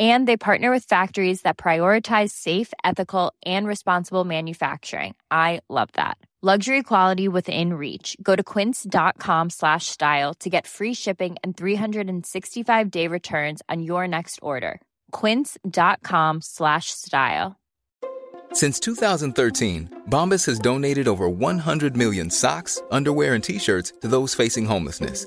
And they partner with factories that prioritize safe, ethical, and responsible manufacturing. I love that. Luxury quality within reach. Go to quince.com slash style to get free shipping and 365 day returns on your next order. Quince.com slash style. Since 2013, Bombas has donated over 100 million socks, underwear, and t-shirts to those facing homelessness.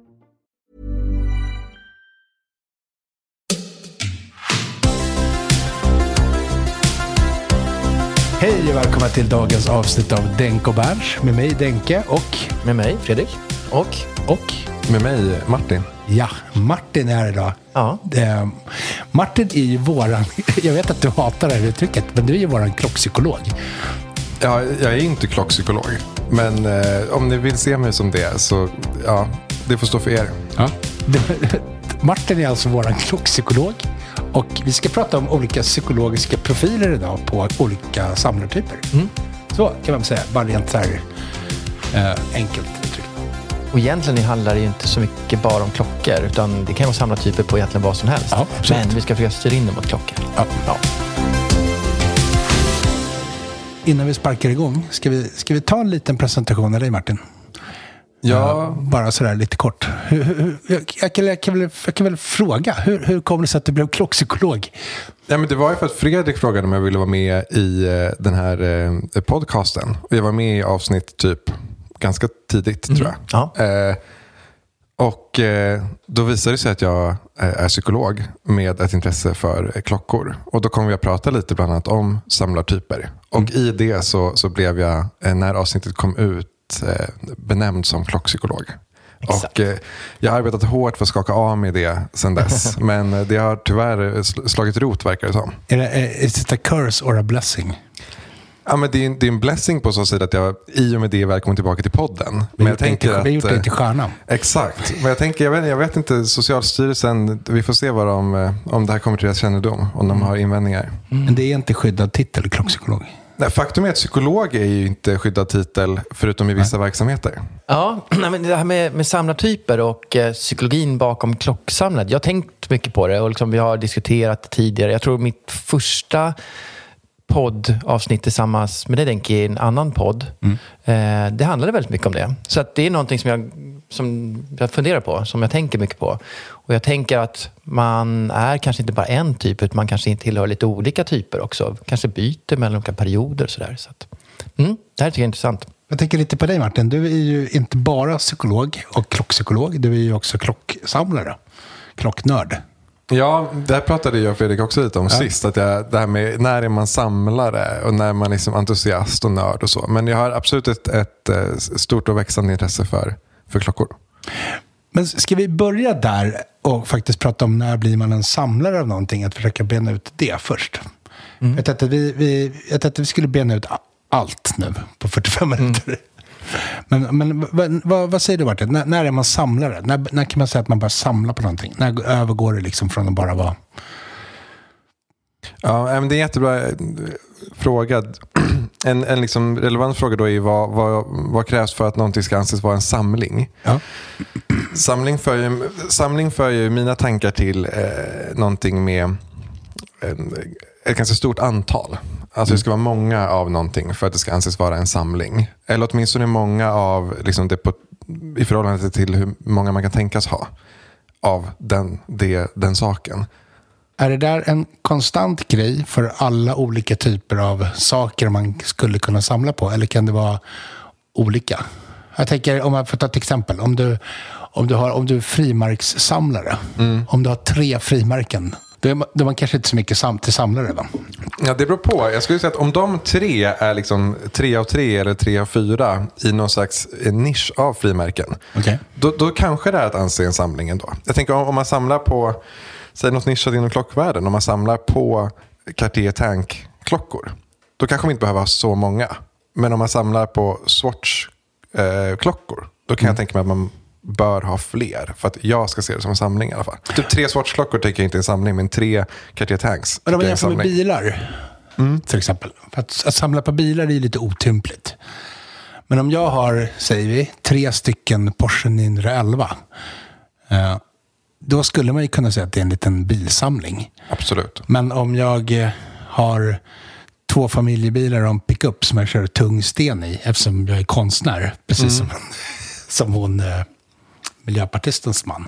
Hej och välkomna till dagens avsnitt av Denk och Berns med mig Denke och Med mig, Fredrik. Och? och Med mig, Martin. ja, Martin är här idag. Ja. Det, Martin är ju våran, jag vet att du hatar det här uttrycket, men du är ju våran klockpsykolog. Ja, jag är inte klockpsykolog. Men eh, om ni vill se mig som det så, ja, det får stå för er. Ja. Martin är alltså våran klockpsykolog. Och vi ska prata om olika psykologiska profiler idag på olika samlartyper. Så kan man säga, bara rent så här eh, enkelt uttryckt. Och egentligen handlar det ju inte så mycket bara om klockor, utan det kan vara samlartyper på egentligen vad som helst. Ja. Men vi ska försöka styra in det mot klockor. Ja. Ja. Innan vi sparkar igång, ska vi, ska vi ta en liten presentation av dig Martin? Ja, Eh, Bara sådär lite kort. Hur, hur, hur, jag, jag, kan, jag, kan väl, jag kan väl fråga, hur, hur kom det sig att du blev klockpsykolog? ja men det var ju för att Fredrik frågade om jag ville vara med i eh, den här eh, podcasten. Och jag var med i avsnitt typ ganska tidigt tror jag. Ja. Eh, och eh, då visade det sig att jag är psykolog med ett intresse för klockor. Och då kom vi att prata lite bland annat om samlartyper. Och i det så, så blev jag, när avsnittet kom ut, eh, benämnd som klockpsykolog. Exakt. Och eh, jag har arbetat hårt för att skaka av mig det sedan dess. men det har tyvärr sl- slagit rot verkar det som. Is it a curse or a blessing? Ja, men det, är, en- det är en blessing på så sätt att jag i och med det välkommen tillbaka till podden. Vi Men jag tänker till- vi har gjort dig eh, till stjärna. Exakt. Men jag, tänker, jag, vet, jag vet inte, Socialstyrelsen, vi får se vad de, om det här kommer till deras kännedom, om de har invändningar. Men det är inte skyddad titel, klockpsykolog. Nej, faktum är att psykolog är ju inte skyddad titel, förutom i vissa verksamheter. Ja, nej, men det här med, med samlartyper och eh, psykologin bakom klocksamlandet. Jag har tänkt mycket på det och liksom, vi har diskuterat det tidigare. Jag tror mitt första poddavsnitt tillsammans med dig Denke i en annan podd. Eh, det handlade väldigt mycket om det. Så att det är någonting som jag, som jag funderar på, som jag tänker mycket på. Och jag tänker att man är kanske inte bara en typ, utan man kanske tillhör lite olika typer också. Kanske byter mellan olika perioder och sådär. Så att, mm, det här tycker jag är intressant. Jag tänker lite på dig Martin. Du är ju inte bara psykolog och klockpsykolog. Du är ju också klocksamlare. Klocknörd. Ja, det här pratade jag och Fredrik också lite om sist. Att jag, det här med när är man samlare och när är man liksom entusiast och nörd och så. Men jag har absolut ett, ett eh, stort och växande intresse för, för klockor. Men ska vi börja där och faktiskt prata om när blir man en samlare av någonting? Att försöka bena ut det först. Jag, tänkte att vi, vi, jag tänkte att vi skulle bena ut allt nu på 45 minuter. Men, men vad, vad, vad säger du Martin? När, när är man samlare? När, när kan man säga att man börjar samla på någonting? När övergår det liksom från att bara vara... Ja, men det är en jättebra eh, fråga. En, en liksom relevant fråga då är vad, vad, vad krävs för att någonting ska anses vara en samling? Ja. Samling för ju, samling för ju mina tankar till eh, någonting med en, ett ganska stort antal. Alltså det ska vara många av någonting för att det ska anses vara en samling. Eller åtminstone många av, liksom det på, i förhållande till hur många man kan tänkas ha av den, det, den saken. Är det där en konstant grej för alla olika typer av saker man skulle kunna samla på? Eller kan det vara olika? Jag tänker, om jag får ta ett exempel. Om du, om du, har, om du är frimarkssamlare. Mm. Om du har tre frimärken. Då är man, då är man kanske inte så mycket sam, till samlare va? Ja, det beror på. Jag skulle säga att om de tre är liksom tre av tre eller tre av fyra i någon slags nisch av frimärken. Okej. Då, då kanske det är att anse en samling ändå. Jag tänker om, om man samlar på, säg något nischat inom klockvärlden. Om man samlar på Cartier Tank-klockor. Då kanske man inte behöver ha så många. Men om man samlar på Swatch-klockor. då kan jag tänka mig att man bör ha fler. För att jag ska se det som en samling i alla fall. Typ tre Swatch-klockor tycker jag inte är en samling. Men tre Cartier Tanks Men om man jämför med bilar, till exempel. För att, att samla på bilar är lite otympligt. Men om jag har, säger vi, tre stycken Porsche 911. Eh, då skulle man ju kunna säga att det är en liten bilsamling. Absolut. Men om jag eh, har två familjebilar och en pickup som jag kör tung sten i, eftersom jag är konstnär, precis som, som hon, eh, miljöpartistens man.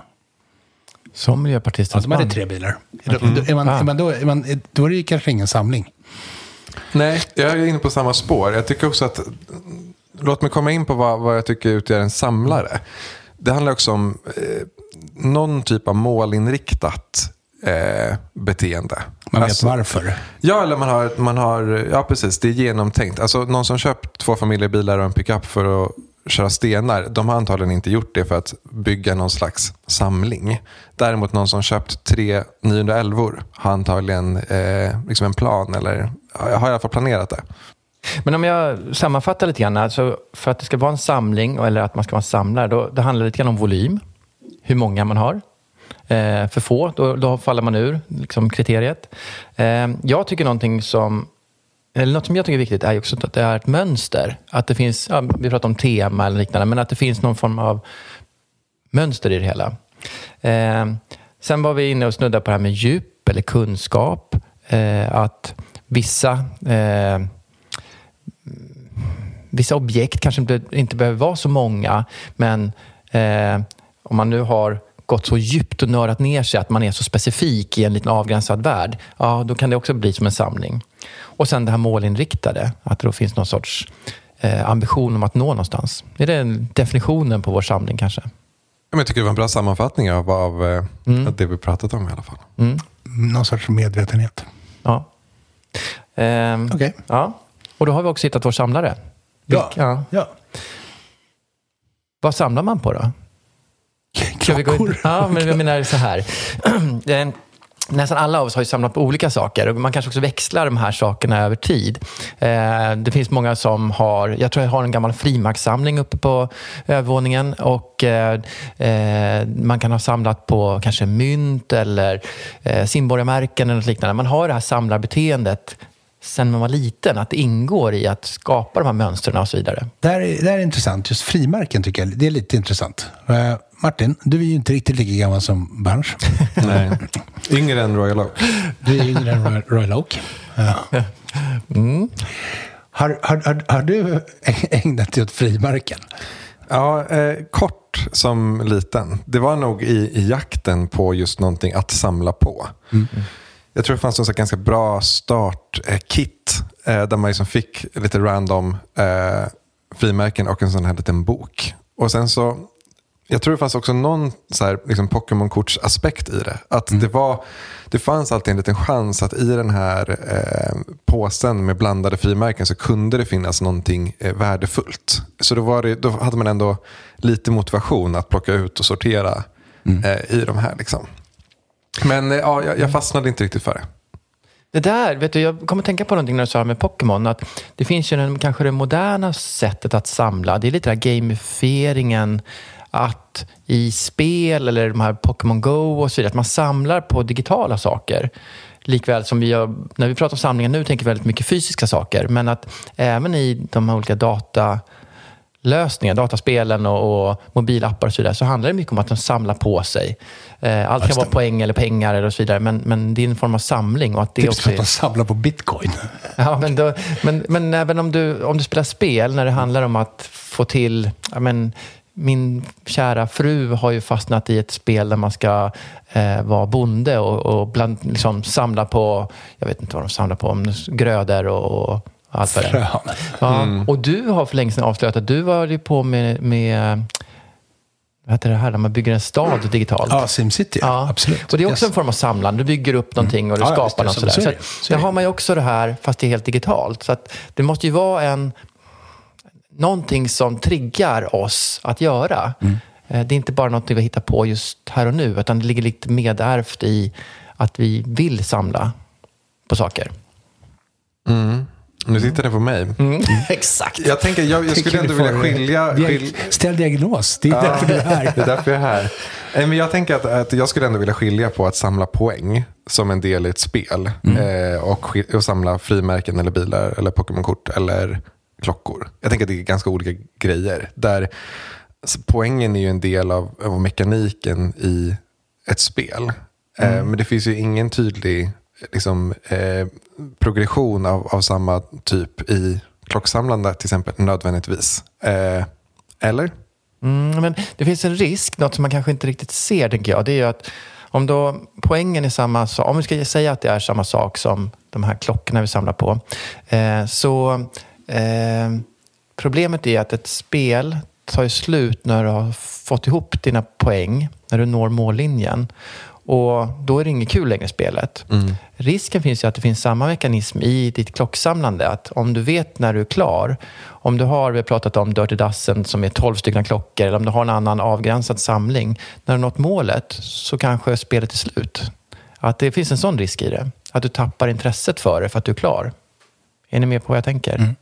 Som miljöpartist. Ja, de hade tre bilar. Då, då, är man, Ah. är man, då, är man, då är det ju kanske ingen samling. Nej, jag är inne på samma spår. Jag tycker också att, låt mig komma in på vad, vad jag tycker utgör en samlare. Det handlar också om eh, någon typ av målinriktat eh, beteende. Man vet Alltså- varför. Ja, eller man har, man har, ja precis, det är genomtänkt. Alltså någon som köpt två familjebilar och en pickup för att köra stenar, de har antagligen inte gjort det för att bygga någon slags samling. Däremot någon som köpt tre 911 har antagligen eh, liksom en plan eller har i alla fall planerat det. Men om jag sammanfattar lite grann. Alltså för att det ska vara en samling eller att man ska vara en samlare, då, det handlar lite grann om volym. Hur många man har. Eh, för få, då, då faller man ur liksom, kriteriet. Eh, jag tycker någonting som eller något som jag tycker är viktigt är också att det är ett mönster. Att det finns, ja, vi pratar om tema eller liknande, men att det finns någon form av mönster i det hela. Eh, sen var vi inne och snuddade på det här med djup eller kunskap. Eh, att vissa eh, vissa objekt kanske inte, inte behöver vara så många, men eh, om man nu har gått så djupt och nördat ner sig att man är så specifik i en liten avgränsad värld, ja, då kan det också bli som en samling. Och sen det här målinriktade, att det då finns någon sorts eh, ambition om att nå någonstans. Är det definitionen på vår samling kanske? Jag tycker det var en bra sammanfattning av, av eh, det vi pratat om i alla fall. Någon sorts medvetenhet. Ja. Ehm, Okej. ja. Och då har vi också hittat vår samlare. Ja. ja. ja. Vad samlar man på då? Ska vi gå in? Klockor. Ja, men jag menar så här. Nästan alla av oss har ju samlat på olika saker och man kanske också växlar de här sakerna över tid. Eh, det finns många som har, jag tror jag har en gammal frimärkssamling uppe på övervåningen och eh, eh, man kan ha samlat på kanske mynt eller eh, simborgarmärken eller något liknande. Man har det här samlarbeteendet sen man var liten, att det ingår i att skapa de här mönstren och så vidare. Det här, är, det här är intressant. Just frimärken tycker jag det är lite intressant. Eh, Martin, du är ju inte riktigt lika gammal som Berns. Nej. Yngre än Royal Oak. Du är yngre än Roy- Royal Oak. Ja. Har, har, har, har du ägnat dig åt frimärken? Ja, eh, kort som liten. Det var nog i, i jakten på just någonting att samla på. Jag tror det fanns en ganska bra startkit eh, där man liksom fick lite random eh, frimärken och en sån här liten bok. Och sen så, jag tror det fanns också någon liksom Pokémon-kortsaspekt i det. Att det, var, det fanns alltid en liten chans att i den här eh, påsen med blandade frimärken så kunde det finnas någonting eh, värdefullt. Så då, var det, då hade man ändå lite motivation att plocka ut och sortera eh, i de här. Liksom. Men eh, ja, jag, jag fastnade inte riktigt för det. Det där, vet du, jag kommer att tänka på någonting när du sa det här med Pokémon. Att det finns ju den, kanske det moderna sättet att samla. Det är lite den här gamifieringen. Att i spel eller de här Pokémon Go och så vidare, att man samlar på digitala saker. Likväl som vi gör, när vi pratar om samlingar nu tänker vi väldigt mycket fysiska saker. Men att även i de här olika data lösningar, dataspelen och, och mobilappar och så vidare, så handlar det mycket om att de samlar på sig. Eh, allt kan vara poäng eller pengar eller så vidare, men, men det är en form av samling. Och att det Typ också som att är, de samlar på bitcoin. ja, men, då, men, men även om du, om du spelar spel, när det handlar om att få till... Ja, men, min kära fru har ju fastnat i ett spel där man ska eh, vara bonde och, och bland, liksom, samla på, jag vet inte vad de samlar på, grödor och, och allt vad det är. Ja, Och du har för länge sedan avslöjat att du var ju på med, med vad heter det här, när man bygger en stad digitalt. Ja, SimCity, ja. absolut. Och det är också Yes. en form av samlande. Du bygger upp någonting och du Ja, ja, skapar visst, något så- sådär. så det. Så där har man ju också det här, fast det är helt digitalt. Så att det måste ju vara en, någonting som triggar oss att göra. Mm. Eh, Det är inte bara något vi hittar på just här och nu, utan det ligger lite medärvt i att vi vill samla på saker. Nu tittar ni på mig. Exakt. Jag tänker, jag, jag skulle ändå vilja skilja... eh, skil- Ställ diagnos, det är därför du är här. Det är därför jag är här. Eh, Men jag tänker att, att jag skulle ändå vilja skilja på att samla poäng som en del i ett spel eh, och, och samla frimärken eller bilar eller Pokémon-kort eller klockor. Jag tänker att det är ganska olika grejer. Där Poängen är ju en del av, av mekaniken i ett spel. Eh, men det finns ju ingen tydlig liksom, eh, progression av, av samma typ i klocksamlande till exempel nödvändigtvis. Eh, eller? Mm, men det finns en risk, något som man kanske inte riktigt ser, tänker jag. Det är ju att om då poängen är samma sak, om vi ska säga att det är samma sak som de här klockorna vi samlar på, eh, så eh, problemet är att ett spel tar ju slut när du har fått ihop dina poäng, när du når mållinjen. Och då är det inget kul längre i spelet. Risken finns ju att det finns samma mekanism i ditt klocksamlande. Att om du vet när du är klar, om du har, vi har pratat om Dirty Dozen som är 12 stycken klockor, eller om du har en annan avgränsad samling. När du nått målet så kanske spelet är slut. Att det finns en sån risk i det. Att du tappar intresset för det för att du är klar. Är ni med på vad jag tänker?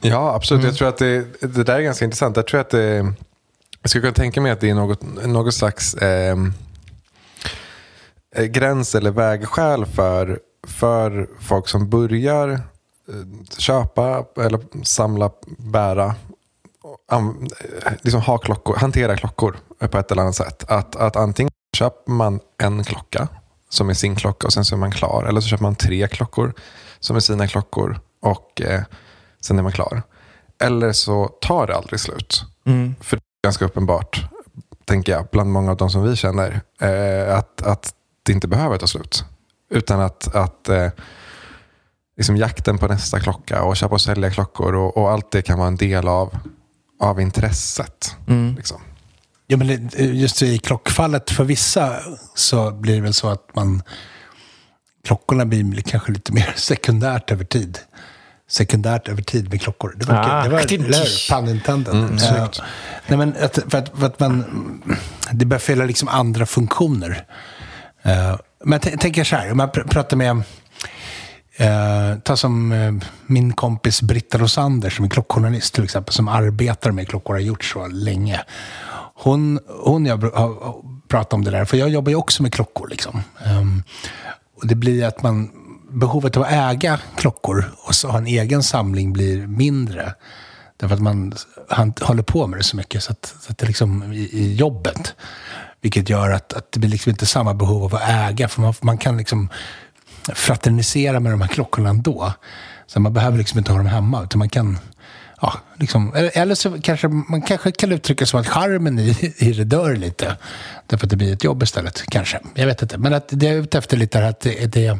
Ja, absolut. Jag tror att det, det där är ganska intressant. Jag tror att det, jag skulle kunna tänka mig att det är något, något slags eh, gräns eller vägskäl för, för folk som börjar eh, köpa eller samla, bära, eh, liksom ha klockor, hantera klockor på ett eller annat sätt. Att, att antingen köper man en klocka som är sin klocka och sen så är man klar. Eller så köper man tre klockor som är sina klockor och eh, sen är man klar. Eller så tar det aldrig slut. För det är ganska uppenbart, tänker jag, bland många av de som vi känner, eh, att, att det inte behöver ta slut. Utan att, att eh, liksom jakten på nästa klocka och köpa och sälja klockor och, och allt det kan vara en del av, av intresset. Liksom. Ja, men det- just i klockfallet för vissa så blir det väl så att man klockorna blir kanske lite mer sekundärt över tid. Sekundärt över tid med klockor. Det var, Ah. det var eller? Pun intended. Eh, nej, men att, för, att, för att man, det börjar fylla liksom andra funktioner. Eh, men jag tänker så här, om jag pr- pratar med Eh, ta som eh, min kompis Britta Rosander som är klockjournalist till exempel, som arbetar med klockor och har gjort så länge. Hon, hon och jag har pratat om det där, för jag jobbar ju också med klockor. Liksom. Um, och det blir att man, behovet av att äga klockor och så ha en egen samling blir mindre. Därför att man han, håller på med det så mycket så att, så att det liksom i, i jobbet. Vilket gör att, att det blir liksom inte samma behov av att äga. För man, man kan liksom fraternisera med de här klockorna ändå. Så man behöver liksom inte ha dem hemma, utan man kan... Ja, liksom, eller, eller så kanske man kanske kan uttrycka som att charmen i, i det dör lite. Därför att det blir ett jobb istället, kanske. Jag vet inte. Men att det jag är ute efter lite här att det, det,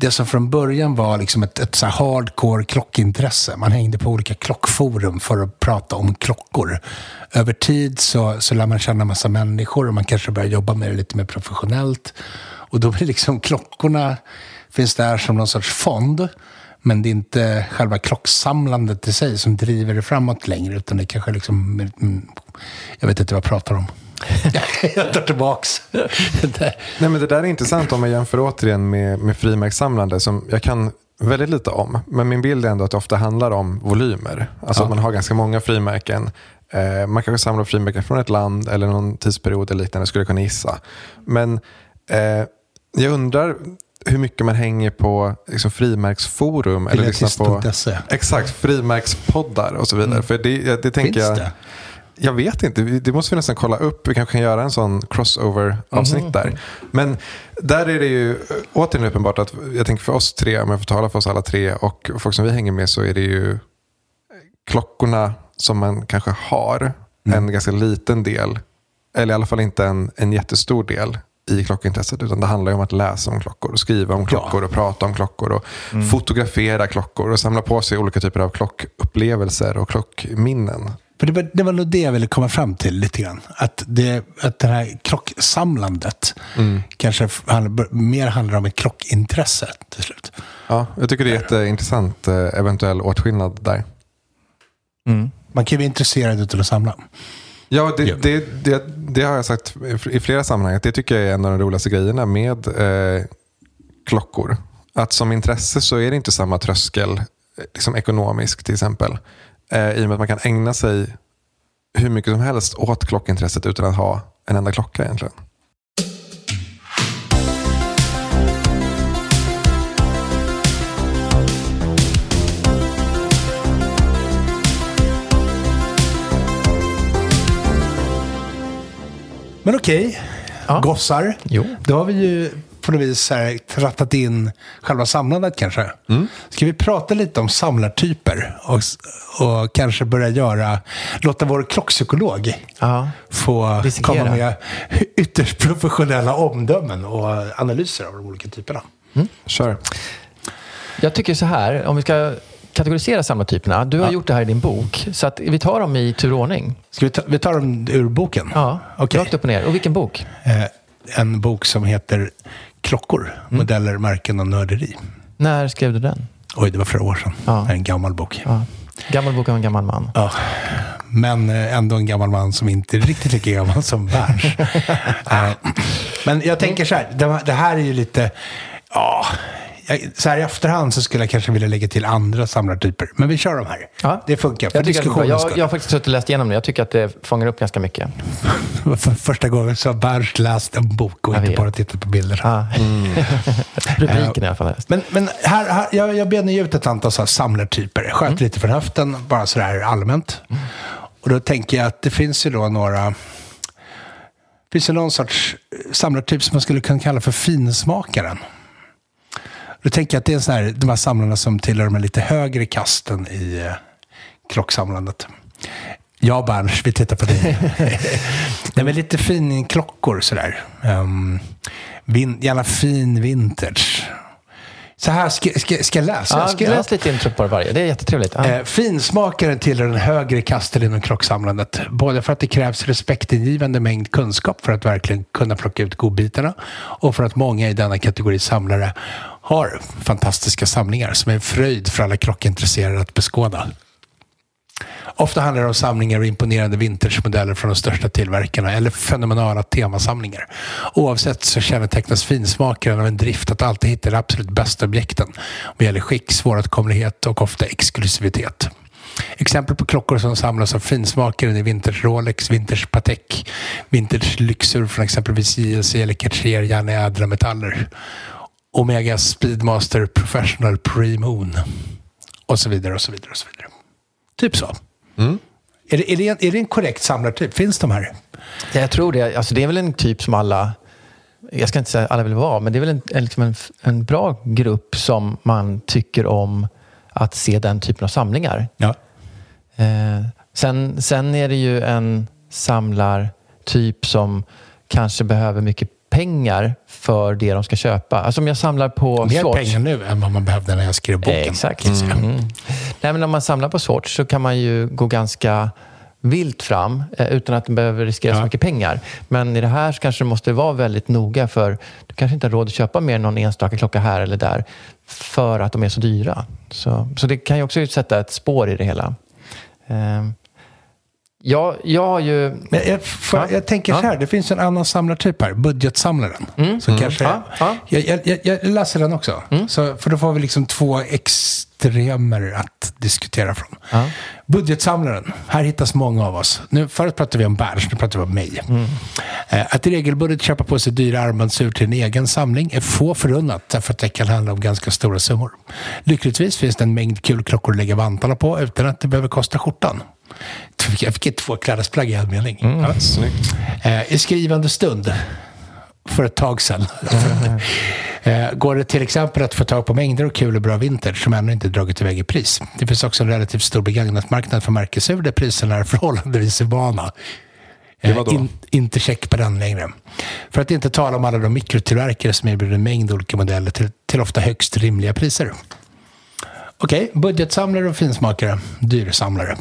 det som från början var liksom ett, ett så här hardcore klockintresse. Man hängde på olika klockforum för att prata om klockor. Över tid så, så lär man känna massa människor och man kanske börjar jobba med det lite mer professionellt. Och då blir liksom klockorna, finns där som någon sorts fond. Men det är inte själva klocksamlandet i sig som driver det framåt längre. Utan det kanske liksom, mm, jag vet inte vad jag pratar om. jag tar tillbaks. Nej, men det där är intressant om man jämför återigen med, med frimärkssamlande som jag kan väldigt lite om. Men min bild är ändå att det ofta handlar om volymer. Alltså att man har ganska många frimärken. Eh, man kanske samlar frimärken från ett land eller någon tidsperiod eller liknande skulle jag kunna gissa. Men eh, jag undrar hur mycket man hänger på liksom, frimärksforum. Eller lyssnar på, Biljettist.se. exakt, frimärkspoddar och så vidare. För det, det tänker Finns jag, det? Jag vet inte, det måste vi nästan kolla upp. Vi kanske kan göra en sån crossover-avsnitt Mhm. där. Men där är det ju återigen uppenbart att jag tänker för oss tre, om jag får tala för oss alla tre och folk som vi hänger med så är det ju klockorna som man kanske har Mm. en ganska liten del, eller i alla fall inte en, en jättestor del i klockintresset. Utan det handlar ju om att läsa om klockor, och skriva om klockor och prata om klockor och Mm. fotografera klockor och samla på sig olika typer av klockupplevelser och klockminnen. För det, var, det var nog det jag ville komma fram till lite grann. Att det, att det här klocksamlandet kanske f- handlar, mer handlar om ett klockintresse till slut. Ja, jag tycker det är jätteintressant eh, eventuell åtskillnad där. Man kan ju vara intresserad utan att samla. Ja, det. Det, det, det har jag sagt i flera sammanhang. att Det tycker jag är en av de roligaste grejerna med eh, klockor. Att som intresse så är det inte samma tröskel, eh, liksom ekonomisk till exempel. Eh, I och med att man kan ägna sig hur mycket som helst åt klockintresset utan att ha en enda klocka egentligen. Men okej, Ja. gossar. Jo. Då har vi ju på något vis här trattat in själva samlandet kanske. Ska vi prata lite om samlartyper och, och kanske börja göra, låta vår klockpsykolog Ja. få Dissekera. komma med ytterst professionella omdömen och analyser av de olika typerna. Kör. Jag tycker så här, om vi ska kategorisera samlartyperna. Du har gjort det här i din bok, så att vi tar dem i tur och ordning. Ska vi ta, vi tar dem ur boken? Ja, Okej. rakt upp och ner. Och vilken bok? Eh, en bok som heter Klockor, modeller, märken och nörderi. När skrev du den? Oj, det var flera år sedan. Ja. En gammal bok. Ja. Gammal bok av en gammal man. Ja. Men eh, ändå en gammal man som inte är riktigt lika gammal som Berns. Eh, Men jag tänker så här, det, det här är ju lite, ja, så här i efterhand så skulle jag kanske vilja lägga till andra samlartyper. Men vi kör de här. Ja. Det funkar för Jag, diskussionens jag, skull. jag har faktiskt suttit och läst igenom det. Jag tycker att det fångar upp ganska mycket. För första gången så har Berns läst en bok och Jag inte vet. bara tittat på bilder. Ja. Rubriken i alla fall. Men, men här, här, jag, jag benar ju ut ett antal så här samlartyper. Jag sköt lite från höften, bara sådär allmänt. Och då tänker jag att det finns ju då några... finns det någon sorts samlartyp som man skulle kunna kalla för finsmakaren. Då tänker jag att det är så här, de här samlarna som tillhör de lite högre kasten i eh, klocksamlandet. Ja, Berns, vi tittar på dig. Nej, men lite fin klockor sådär. Um, vin, gärna fin vintage. Så här, ska, ska, ska jag läsa? Ja, ska jag? lite intro på det varje. Det är jättetrevligt. Ja. Eh, finsmakaren tillhör den högre kasten inom klocksamlandet. Både för att det krävs respektingivande mängd kunskap för att verkligen kunna plocka ut godbitarna och för att många i denna kategori samlare har fantastiska samlingar som är en fröjd för alla klockintresserade att beskåda. Ofta handlar det om samlingar och imponerande vintagemodeller från de största tillverkarna eller fenomenala temasamlingar. Oavsett så kännetecknas finsmakaren av en drift att alltid hitta de absolut bästa objekten vad gäller skick, svåråtkomlighet och ofta exklusivitet. Exempel på klockor som samlas av finsmakaren är vintage Rolex, vintage Patek, vintage-lyxur från exempelvis JLC eller Cartier, gärna i ädla metaller. Omega Speedmaster Professional Pre-Moon. Och så vidare och så vidare och så vidare. Typ så. Är, det, är, det en, är det en korrekt samlartyp? Finns de här? Ja, jag tror det. Alltså, det är väl en typ som alla, jag ska inte säga alla vill vara, men det är väl en, en, liksom en, en bra grupp som man tycker om att se den typen av samlingar. Ja. Eh, sen, sen är det ju en samlartyp som kanske behöver mycket pengar för det de ska köpa. Alltså om jag samlar på Mer Swatch. pengar nu än vad man behövde när jag skrev boken. Exakt. säga. Mm. Nej, men om man samlar på Swatch så kan man ju gå ganska vilt fram eh, utan att man behöver riskera så Ja. mycket pengar. Men i det här så kanske du måste vara väldigt noga för du kanske inte har råd att köpa mer än någon enstaka klocka här eller där för att de är så dyra. Så, så det kan ju också sätta ett spår i det hela. Eh, Jag, har ju... Men jag, får, Ja. jag tänker så här, det finns en annan samlartyp här, budgetsamlaren. Så kanske, Ja, ja. Jag, jag, jag, läser den också. Så, för då får vi liksom två extremer att diskutera från. Budgetsamlaren, här hittas många av oss. Nu, förut pratade vi om Berns, nu pratar vi om mig. Eh, Att regelbundet köpa på sig dyra armbandsur till en egen samling är få förunnat därför att det kan handla om ganska stora summor. Lyckligtvis finns det en mängd kulklockor att lägga vantarna på utan att det behöver kosta skjortan. Jag fick ett tvåklädesplagg i en mening. Ja. Snyggt. Eh, I skrivande stund, för ett tag sedan, eh, går det till exempel att få tag på mängder av kul och bra vintage som ännu inte dragit iväg i pris. Det finns också en relativt stor begagnatmarknad för märkesur där priserna är förhållandevis då? Eh, inte check på den längre. För att inte tala om alla de mikrotillverkare som erbjuder en mängd olika modeller till, till ofta högst rimliga priser. Okej, budgetsamlare och finsmakare, dyrsamlare.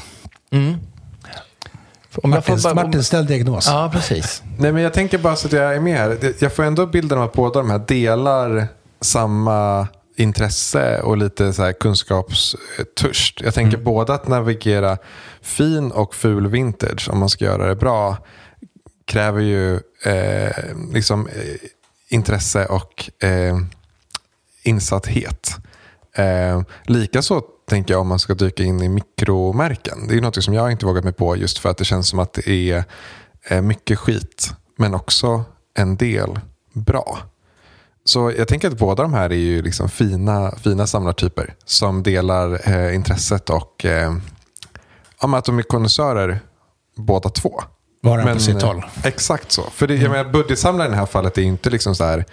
Om jag får Martin, bara- Martin ställ diagnos. Ja, precis. Nej, men jag tänker bara så att jag är med här. Jag får ändå bilden av att båda de här delar samma intresse och lite så här kunskapstörst. Jag tänker både att navigera fin och ful vintage om man ska göra det bra kräver ju eh, liksom, eh, intresse och eh, insatthet. Eh, Likaså tänker jag om man ska dyka in i mikromärken. Det är något som jag inte vågat mig på just för att det känns som att det är eh, mycket skit men också en del bra. Så jag tänker att båda de här är ju liksom fina, fina samlartyper som delar eh, intresset och eh, att de är konnässörer båda två. Men, på sitt eh, håll. Exakt så. För det, jag menar, budgetsamlaren i det här fallet är ju inte liksom så här,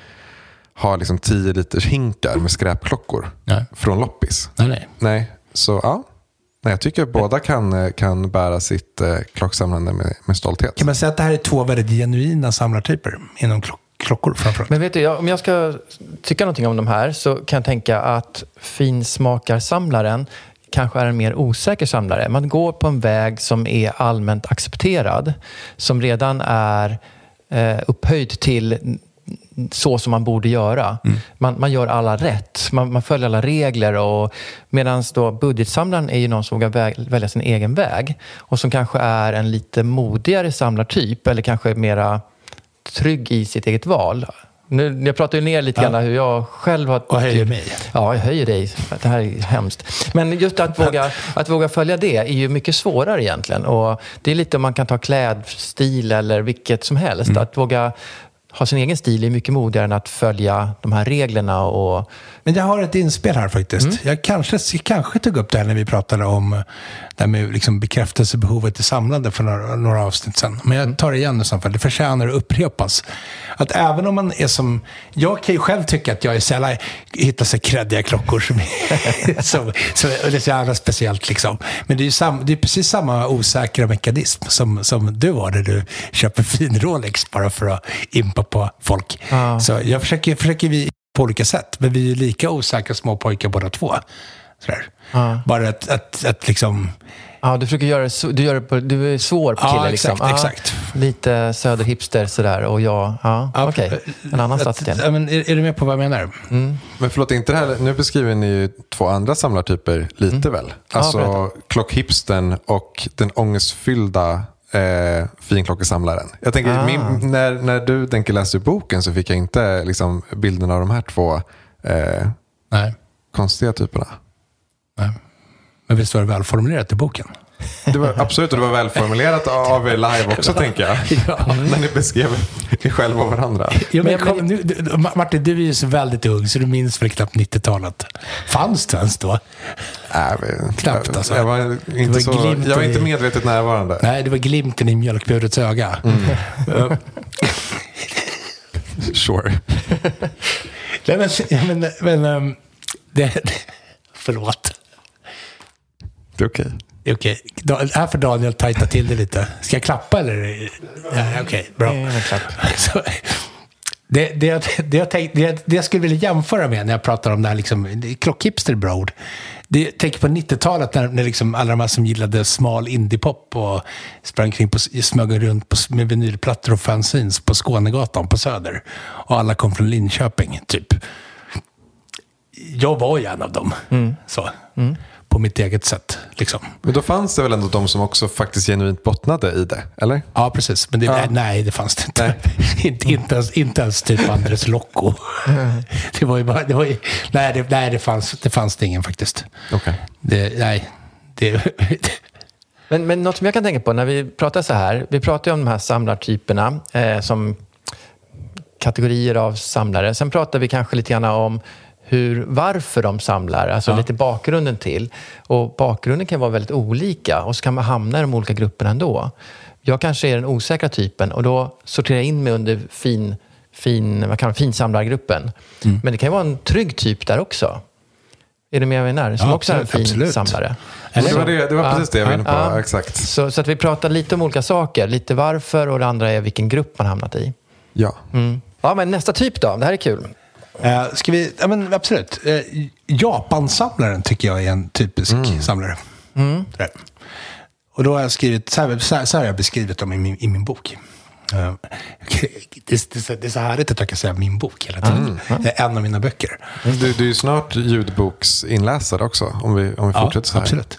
har liksom 10 liters hinkar med skräpklockor Nej. från loppis. Nej, nej. Nej, så ja. Nej, jag tycker att båda kan, eh, kan bära sitt eh, klocksamlande med, med stolthet. Kan man säga att det här är två väldigt genuina samlartyper inom klock klockor framförallt? Men vet du, jag, om jag ska tycka någonting om de här så kan jag tänka att finsmakarsamlaren kanske är en mer osäker samlare. Man går på en väg som är allmänt accepterad, som redan är eh, upphöjd till så som man borde göra. Man, man gör alla rätt, man, man följer alla regler. och Medan då budgetsamlaren är ju någon som vågar vä- välja sin egen väg och som kanske är en lite modigare samlartyp eller kanske mera trygg i sitt eget val. Nu, jag pratar ju ner lite Ja. grann hur jag själv har... Och höjer mig. Ja, jag höjer dig. Det här är hemskt. Men just att våga, att våga följa det är ju mycket svårare egentligen. Och det är lite om man kan ta klädstil eller vilket som helst. Mm. Att våga ha sin egen stil är mycket modigare än att följa de här reglerna. Och, men jag har ett inspel här faktiskt. Jag, kanske, kanske tog upp det här när vi pratade om det här med liksom bekräftelsebehovet i samlande för några, några avsnitt sedan. Men jag tar det igen i så fall. Det förtjänar att upprepas. Att även om man är som... Jag kan ju själv tycka att jag är sällan hittar så kreddiga klockor som, som, som det är så jävla speciellt. Liksom. Men det är ju sam, det är precis samma osäkra mekanism som, som du har när du köper fin Rolex bara för att impa på folk. Ja. Så jag försöker, försöker vi på olika sätt. Men vi är lika osäkra små pojkar båda två. Sådär. Ja. Bara att, att, att liksom... ja, du försöker göra det, du, gör det på, du är svår på Ja, kille. exakt, liksom. Ja, exakt. Lite söderhipster sådär. Och jag, ja, okej. En annan stadsdel. ja, men är, är du med på vad jag menar? Men förlåt, inte det här, nu beskriver ni ju två andra samlartyper lite väl? Alltså berätta. klockhipstern och den ångestfyllda eh, finklockesamlaren. Jag tänker, Ah. min, när, när du Denke läste boken så fick jag inte liksom, bilden av de här två eh, konstiga typerna. Nej. Men visst var det välformulerat i boken? Det var, absolut, och det var välformulerat av er live också tänker jag. När ni beskrev er själva och varandra. Ja, men Men- kom, nu, du, Ma- Martin, du är ju så väldigt ung så du minns väl knappt 90-talet. Fanns det ens då? Äh, men- Knappt, alltså. Jag var, var inte så, glimten jag var inte i- medvetet närvarande. Nej, det var glimten i mjölkburets öga. Eh, Sure. Nej, men, ja, men, men ehm, det, förlåt. Det är okej. Är Okej, Da- här får Daniel tajta till det lite. Ska jag klappa eller? Ja, Okej, bra. Eh, klapp. Så, det, det, jag- det, jag tänkt, det, det jag skulle vilja jämföra med när jag pratar om det här, liksom, klockhipster är bra ord. Det, jag tänker på 90-talet när, när liksom alla de här som gillade smal indiepop och sprang kring på, smög runt på, med vinylplattor och fanzines på Skånegatan på Söder. Och alla kom från Linköping, typ. Jag var ju en av dem. Så. På mitt eget sätt. Liksom. Men då fanns det väl ändå de som också faktiskt genuint bottnade i det, eller? Ja, precis. Men det, Ja. nej, det fanns det inte. inte, inte, ens, inte ens typ Andres Locco. det var ju bara... Det var ju, nej, det, nej det, fanns, det fanns det ingen faktiskt. Okej. Det, nej, det, Men, men något som jag kan tänka på när vi pratar så här. Vi pratar ju om de här samlartyperna eh, som kategorier av samlare. Sen pratar vi kanske lite grann om hur, varför de samlar, alltså lite bakgrunden till. Och bakgrunden kan vara väldigt olika och så kan man hamna i de olika grupperna ändå. Jag kanske är den osäkra typen och då sorterar jag in mig under fin, fin, vad kan man, finsamlargruppen. Men det kan vara en trygg typ där också. Är du med vad jag menar? Som Ja, också är en absolut, fin absolut. samlare. Men Det var, det, det var Ja, precis det jag var inne på. ja. Exakt. Så, så att vi pratar lite om olika saker. Lite varför och det andra är vilken grupp man hamnat i. Ja. Ja, men nästa typ då? Det här är kul. Eh, ska vi, ja, men absolut. Eh, Japansamlaren tycker jag är en typisk samlare. Sådär. Och då har jag skrivit, så här, så här, så här har jag beskrivit dem i min, i min bok. Eh, det, är- det, så- det är så härligt att jag kan säga min bok hela tiden. Det är en av mina böcker. Du, du är ju snart ljudboksinläsare också, om vi, om vi fortsätter så här. absolut.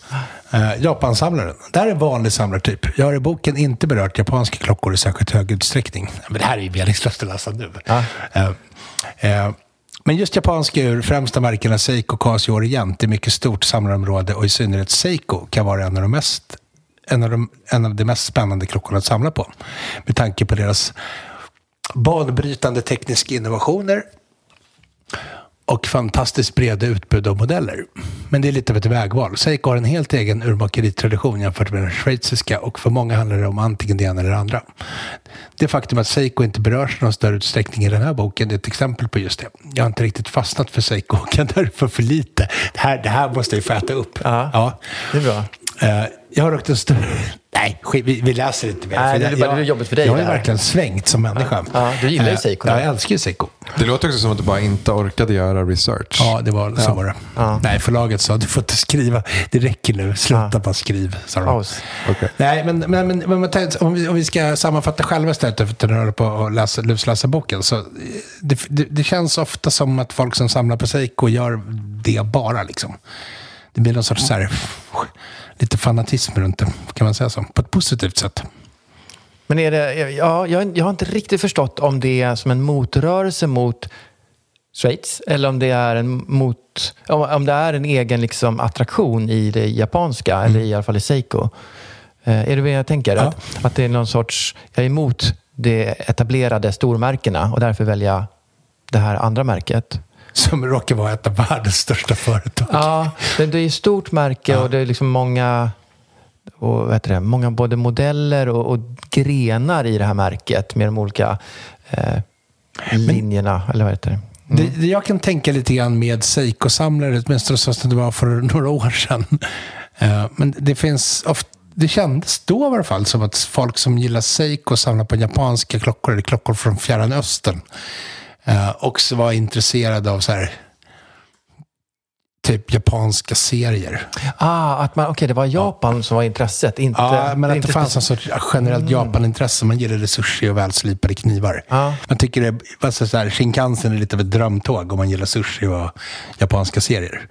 Uh, Japansamlaren. Det här är en vanlig samlartyp. Jag har i boken inte berört japanska klockor i särskilt hög utsträckning. Men det här är ju meningslöst att läsa nu. Eh, eh, men just japanska ur främsta märkena Seiko, Casio och Orient är mycket stort samlarområde och i synnerhet Seiko kan vara en av de mest en av, de, en av de mest spännande klockorna att samla på. Med tanke på deras banbrytande tekniska innovationer och fantastiskt breda utbud av modeller. Men det är lite av ett vägval. Seiko har en helt egen urmakeritradition jämfört med den schweiziska och för många handlar det om antingen det ena eller det andra. Det faktum att Seiko inte berörs i någon större utsträckning i den här boken är ett exempel på just det. Jag har inte riktigt fastnat för Seiko och kan därför för lite. Det här, det här måste jag ju få äta upp. Ja. Det är bra. Eh, jag har rökt en stor... Nej, vi, vi läser inte mer. Nej, För det är jag- bara- det är jobbigt för dig Jag har ju verkligen svängt som människa. Ja, du gillar ju Eh, Seiko. Ja, jag älskar ju Seiko. Det låter också som att du bara inte orkade göra research. Ja, det var så var det. Nej, förlaget sa du får inte skriva. Det räcker nu. Sluta bara skriv. sa de. Okej. Nej, men, men, men, men om, vi, om vi ska sammanfatta själva istället för att du håller på att läsa, lusläsa boken. Så eh, det, det, det känns ofta som att folk som samlar på Seiko gör det bara. Liksom. Det blir någon sorts så här, lite fanatism runt det, kan man säga så. På ett positivt sätt. Men är det, ja, jag, jag har inte riktigt förstått om det är som en motrörelse mot Schweiz eller om det är en, mot, om, om det är en egen liksom, attraktion i det japanska, eller i alla fall i Seiko. Eh, är det vad jag tänker? Ja. Att, att det är någon sorts, jag är emot de etablerade stormärkena och därför väljer jag det här andra märket. Som råkar vara ett av världens största företag. Ja, det, det är ett stort märke och det är liksom många, och, vad det, många både modeller och, och grenar i det här märket med de olika eh, linjerna. Eller vad heter det? Det, det jag kan tänka lite grann med Seiko-samlare, åtminstone så som det var för några år sedan. Eh, Men det finns ofta, det kändes då i alla fall som att folk som gillar Seiko samlar på japanska klockor, eller klockor från Fjärran Östern, eh, också var intresserade av så här, typ japanska serier. Ah, att man, okej, det var Japan som var intresset, inte... Ja, men att det inte fanns en sorts generellt Japanintresse. Man gillade sushi och välslipade knivar. Ja. Man tycker det, alltså så här, Shinkansen är lite av ett drömtåg om man gillar sushi och japanska serier.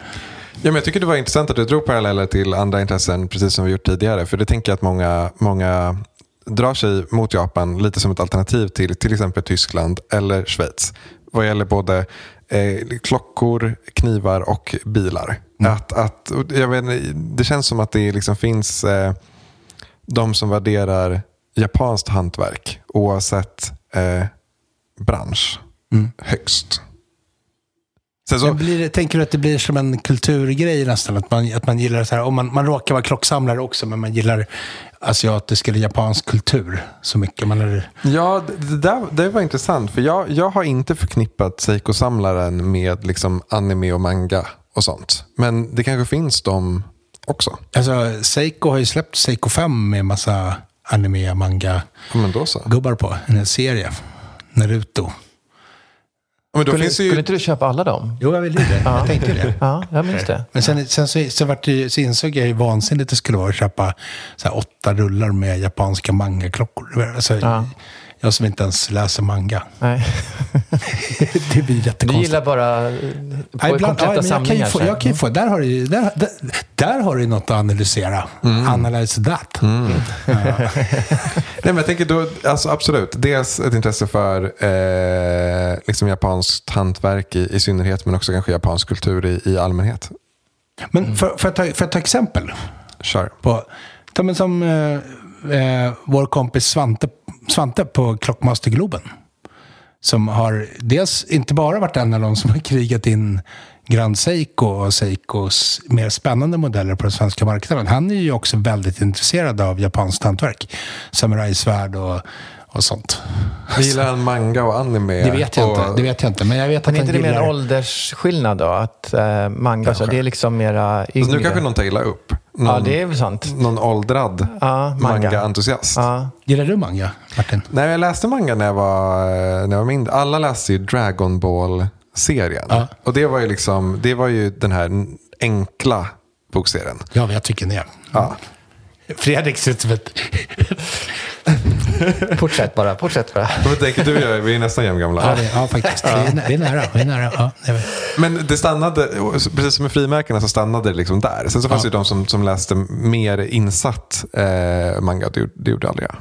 Ja, men jag tycker det var intressant att du drog paralleller till andra intressen, precis som vi gjort tidigare. För det tänker jag att många, många drar sig mot Japan lite som ett alternativ till till exempel Tyskland eller Schweiz. Vad gäller både eh, klockor, knivar och bilar. Att, att, och jag vet, det känns som att det liksom finns eh, de som värderar japanskt hantverk oavsett eh, bransch högst. Sen så, blir tänker du att det blir som en kulturgrej nästan? Att man, att man gillar så här, om man, man råkar vara klocksamlare också, men man gillar asiatisk eller japansk kultur så mycket. Man är, Ja, det, där, det var intressant. För jag, jag har inte förknippat Seiko-samlaren med liksom anime och manga och sånt. Men det kanske finns de också. alltså, Seiko har ju släppt Seiko 5 med massa anime, manga, Ja, gubbar på. En serie. Naruto. Ja, men då Skulle, finns ju... skulle inte du köpa alla dem? Jo, jag vill ju det. Jag tänkte det. Ja, jag minns det. Men sen, sen så, så, vart det, ju- så insåg jag hur vansinnigt det skulle vara att köpa så här, åtta rullar med japanska mangaklockor. Alltså, Ja. Jag som inte ens läser manga. Nej. det blir Du jättekonstigt. gillar bara eh, på Ja, ibland, kompletta ja, men jag kan ju samlingar. få, jag kan ju få, där, har du, ju- där, där, där har du något att analysera. Analyze that. Nej, men jag tänker då, alltså absolut. Dels ett intresse för eh, liksom japanskt hantverk i, i synnerhet, men också kanske japansk kultur i, i allmänhet. Men för, för, att ta, för att ta exempel. Kör. På, ta, men som eh, eh, vår kompis Svante, Svante på Klockmastergloben. Som har dels inte bara varit en av de som har krigat in Grand Seiko och Seikos mer spännande modeller på den svenska marknaden. Han är ju också väldigt intresserad av japanskt hantverk. Samurajsvärd och, och sånt. Gillar han manga och anime? Det vet jag och, inte. Det vet jag inte. Men jag vet Men att är inte han det mer gillar... åldersskillnad då? Att eh, manga, så Kanske. det är liksom mera yngre? Alltså, nu kanske någon tar illa upp. Någon, Ja, det är väl sant. någon åldrad Ja, manga. manga-entusiast. Ja. Gillar du manga, Martin? Nej, jag läste manga när jag var, när jag var mindre. Alla läste ju Dragon Ball-serien. Ja. Och det var ju liksom, det var ju den här enkla bokserien. Ja, jag tycker är. Ja. Fredrik ser ut som ett... Fortsätt bara, fortsätt bara. Vad tänker du och jag? Vi är nästan jämngamla. Ja, det, ja faktiskt. Vi är, vi är nära. Vi är nära. Ja, det är. Men det stannade, precis som med frimärkena så stannade det liksom där. Sen så fanns det ju de som, som läste mer insatt eh, manga. Det, det gjorde aldrig jag.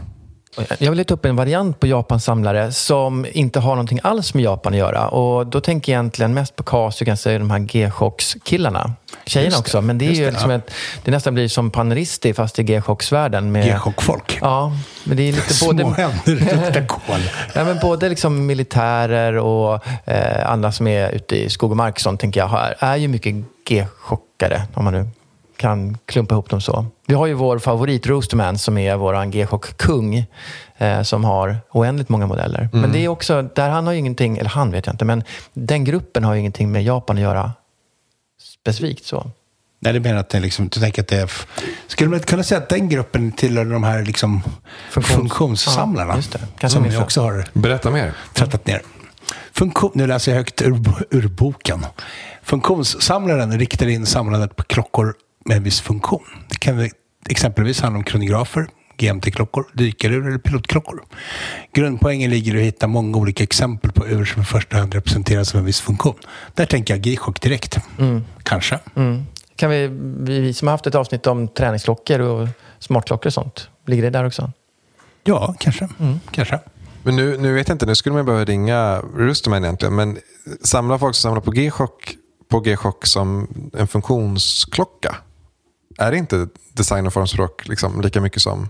Jag vill ta upp en variant på Japans samlare som inte har någonting alls med Japan att göra. Och då tänker jag egentligen mest på Casio, kan säga de här G-Shocks-killarna. Tjejerna också, men det är ju det, liksom ja. ett, det nästan blir som Paneristi fast i G-Shocks-världen. Med, G-chockfolk. Ja, men det är lite Små både... händer luktar kol. Ja, men både liksom militärer och eh, andra som är ute i skog och mark sånt, tänker jag, har- är ju mycket G-chockare, om man nu kan klumpa ihop dem så. Vi har ju vår favorit Roosterman som är vår G-chock-kung eh, som har oändligt många modeller. Men det är också, där han har ju ingenting, eller han vet jag inte, men den gruppen har ju ingenting med Japan att göra specifikt så. Nej, det menar att det är liksom, du tänker att det är... Skulle man inte kunna säga att den gruppen tillhör de här liksom Funktions- funktionssamlarna? Ja, just det. Kanske som så. också har Berätta mer. trattat ner. Funktion, nu läser jag högt ur, ur boken. Funktionssamlaren riktar in samlandet på klockor med en viss funktion. Det kan exempelvis handla om kronografer, GMT-klockor, dykarur eller pilotklockor. Grundpoängen ligger i att hitta många olika exempel på ur som i första hand representeras av en viss funktion. Där tänker jag G-chock direkt. Kanske. Mm. Kan vi, vi, vi som har haft ett avsnitt om träningsklockor och smartklockor och sånt, ligger det där också? Ja, kanske. kanske. Men nu, nu vet jag inte, nu skulle man behöva ringa Roosterman egentligen. Men samlar folk som samlar på G-chock på G-chock som en funktionsklocka? Är det inte design och formspråk liksom, lika mycket som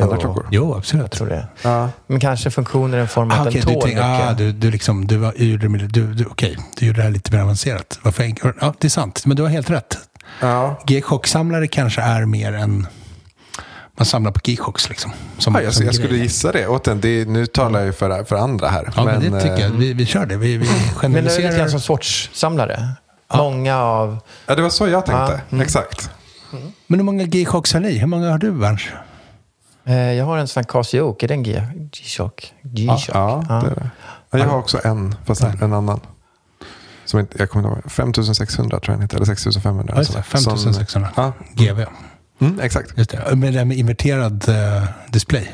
andra Jo. klockor? Jo, absolut. Jag tror det. Ja. Men kanske funktioner i form av Ah, den du, tål tänk, mycket. ah, du, du, liksom, du, var, det- du, du, okej, du gjorde det här lite mer avancerat. Varför ja, det är sant, men du har helt rätt. Ja. G-chocksamlare kanske är mer än... Man samlar på G-chocks liksom. Som, Ja, jag, som jag skulle gissa det. Återigen, det är- nu talar jag ju för, för andra här. Ja, men, det tycker eh, jag. Vi, vi kör det. Vi, vi Men det är lite generaliserar. grann som Swatch-samlare. Många av... Ja, det var så jag tänkte. Ja, mm. Exakt. Men hur många G-chocks har ni? Hur många har du, Berns? Eh, jag har en sån här Casio, är det en G- G-Shock? G-Shock? Ja, det är det. Ja, jag har också en, fast en, en annan. Som inte, jag kommer inte ihåg. 5600 tror jag den heter. Eller 6500. Ja, just det. Som- 5600. Ja, GV. mm, exakt. Just det. Med, det med inverterad eh, display.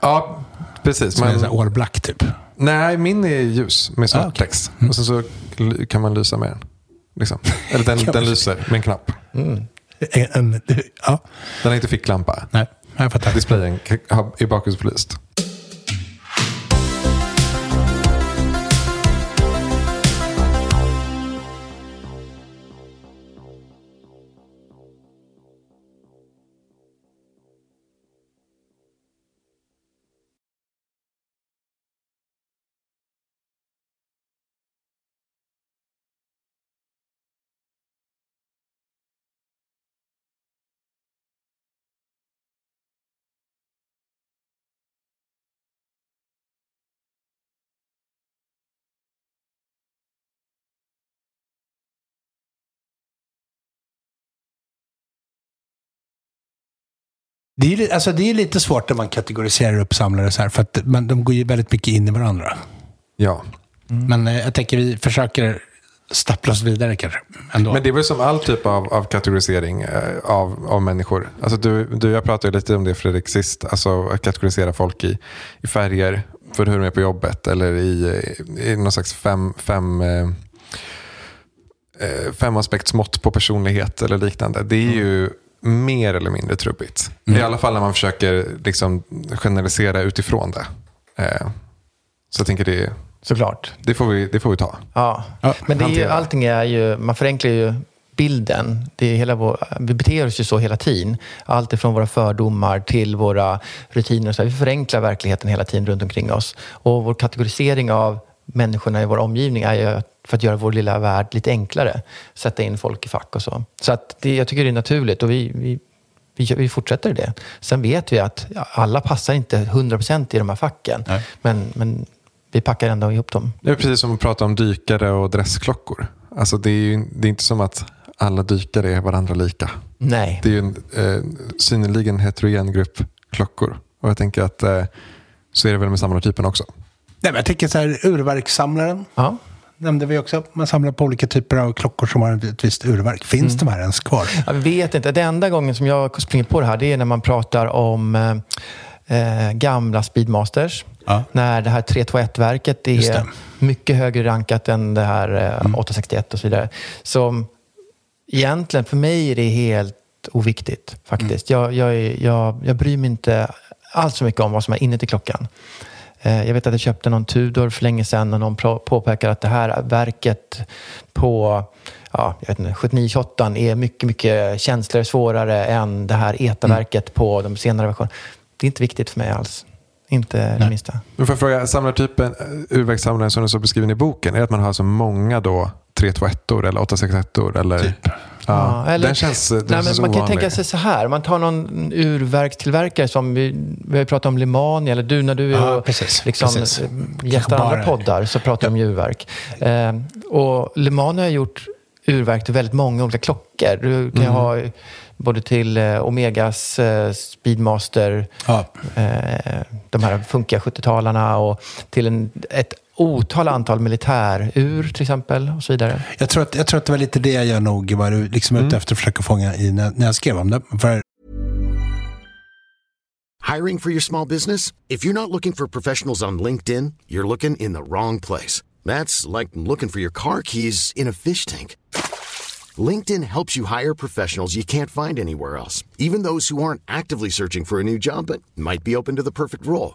Ja, precis. Som är Men, så här all black typ. nej, min är ljus med svart Ah, okej. text. Och sen så kan man lysa med den. Liksom. Eller den, den lyser med en knapp. En, en, ja, Den har inte ficklampa. nej. Jag fattar. Displayen är bakgrundsbelyst. Det är, alltså det är lite svårt när man kategoriserar upp samlare så här. För att man, de går ju väldigt mycket in i varandra. Ja. Men eh, jag tänker vi försöker stappla oss vidare kanske. Ändå. Men det är väl som all typ av, av kategorisering eh, av, av människor. Alltså du, du, jag pratade lite om det Fredrik sist. Alltså att kategorisera folk i, i färger. för hur de är på jobbet eller i, i någon slags fem, fem, eh, eh fem aspektsmått på personlighet eller liknande. Det är mm. ju mer eller mindre trubbigt. Mm. I alla fall när man försöker liksom generalisera utifrån det. Eh, så jag tänker det, Såklart. Det får vi, det får vi ta. Ja, ja men det är ju, allting är ju, man förenklar ju bilden. Det är hela vår, vi beter oss ju så hela tiden. Allt ifrån våra fördomar till våra rutiner. Så vi förenklar verkligheten hela tiden runt omkring oss. Och vår kategorisering av människorna i vår omgivning är ju för att göra vår lilla värld lite enklare. Sätta in folk i fack och så. Så att det, jag tycker det är naturligt och vi, vi, vi, vi fortsätter det. Sen vet vi att alla passar inte 100% i de här facken. Men, men vi packar ändå ihop dem. Det är precis som att prata om dykare och dressklockor. Alltså det, är ju, det är inte som att alla dykare är varandra lika. Nej. Det är ju en eh, synnerligen heterogen grupp klockor. Och jag tänker att eh, så är det väl med samlartypen också. Nej, men jag tänker så här, urverkssamlaren. Ja. Nämnde vi också. Man samlar på olika typer av klockor som har ett visst urverk. Finns mm. de här ens kvar? Jag vet inte. Det enda gången som jag springer på det här det är när man pratar om eh, gamla Speedmasters. Ja. När det här 321-verket är mycket högre rankat än det här eh, mm. 861 och så vidare. Så egentligen, för mig är det helt oviktigt faktiskt. Mm. Jag, jag, jag, jag bryr mig inte alls så mycket om vad som är inuti klockan. Eh, jag vet att jag köpte någon Tudor för länge sedan och någon påpekar att det här verket på ja, 7928 är mycket, mycket känsligare, svårare än det här ETA-verket mm. på de senare versionerna. Det är inte viktigt för mig alls. Inte det minsta. Men får jag fråga, samlartypen, eh, urverkssamlaren som du så beskriven i boken, är det att man har så många då 321 eller 861 eller? Typ. Ja, ja, eller, den känns, den nej, känns Man ovanlig. kan tänka sig så här. Man tar någon urverkstillverkare som vi, vi har pratat om Limani, eller du när du ja, och liksom, precis. gästar andra poddar så pratar vi ja. om urverk. Eh, och Limani har gjort urverk till väldigt många olika klockor. Du kan mm. ha både till eh, Omegas eh, Speedmaster, ja. eh, de här funkiga 70-talarna och till en, ett otal antal militärur till exempel och så vidare. Jag tror att, jag tror att det var lite det jag nog var liksom mm. ute efter att försöka fånga i när, när jag skrev om det. För... Hiring for your small business? If you're not looking for professionals on LinkedIn, you're looking in the wrong place. That's like looking for your car keys in a fish tank. LinkedIn helps you hire professionals you can't find anywhere else, even those who aren't actively searching for a new job but might be open to the perfect role.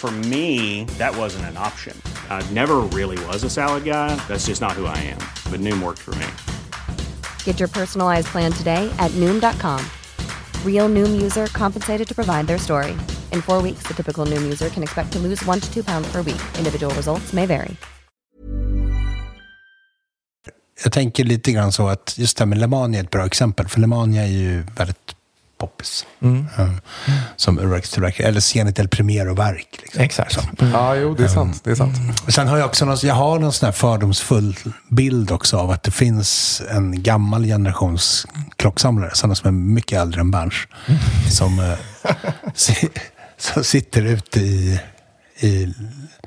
For me, that wasn't an option. I never really was a salad guy. That's just not who I am. But Noom worked for me. Get your personalized plan today at Noom.com. Real Noom user compensated to provide their story. In four weeks, the typical Noom user can expect to lose one to two pounds per week. Individual results may vary. Jag tänker lite grann så att just det här med Lemania är ett bra exempel. För Lemania är ju väldigt poppis. Mm. Um, som urverkstillverkare. Eller Zenit El Primero-verk. Liksom. Exakt. Mm. Ja, jo, det är sant. Det är sant. Mm. Sen har jag också någon, jag har någon sån här fördomsfull bild också av att det finns en gammal generations klocksamlare. Sådana som är mycket äldre än Berns. Mm. Som, uh, som sitter ute i, i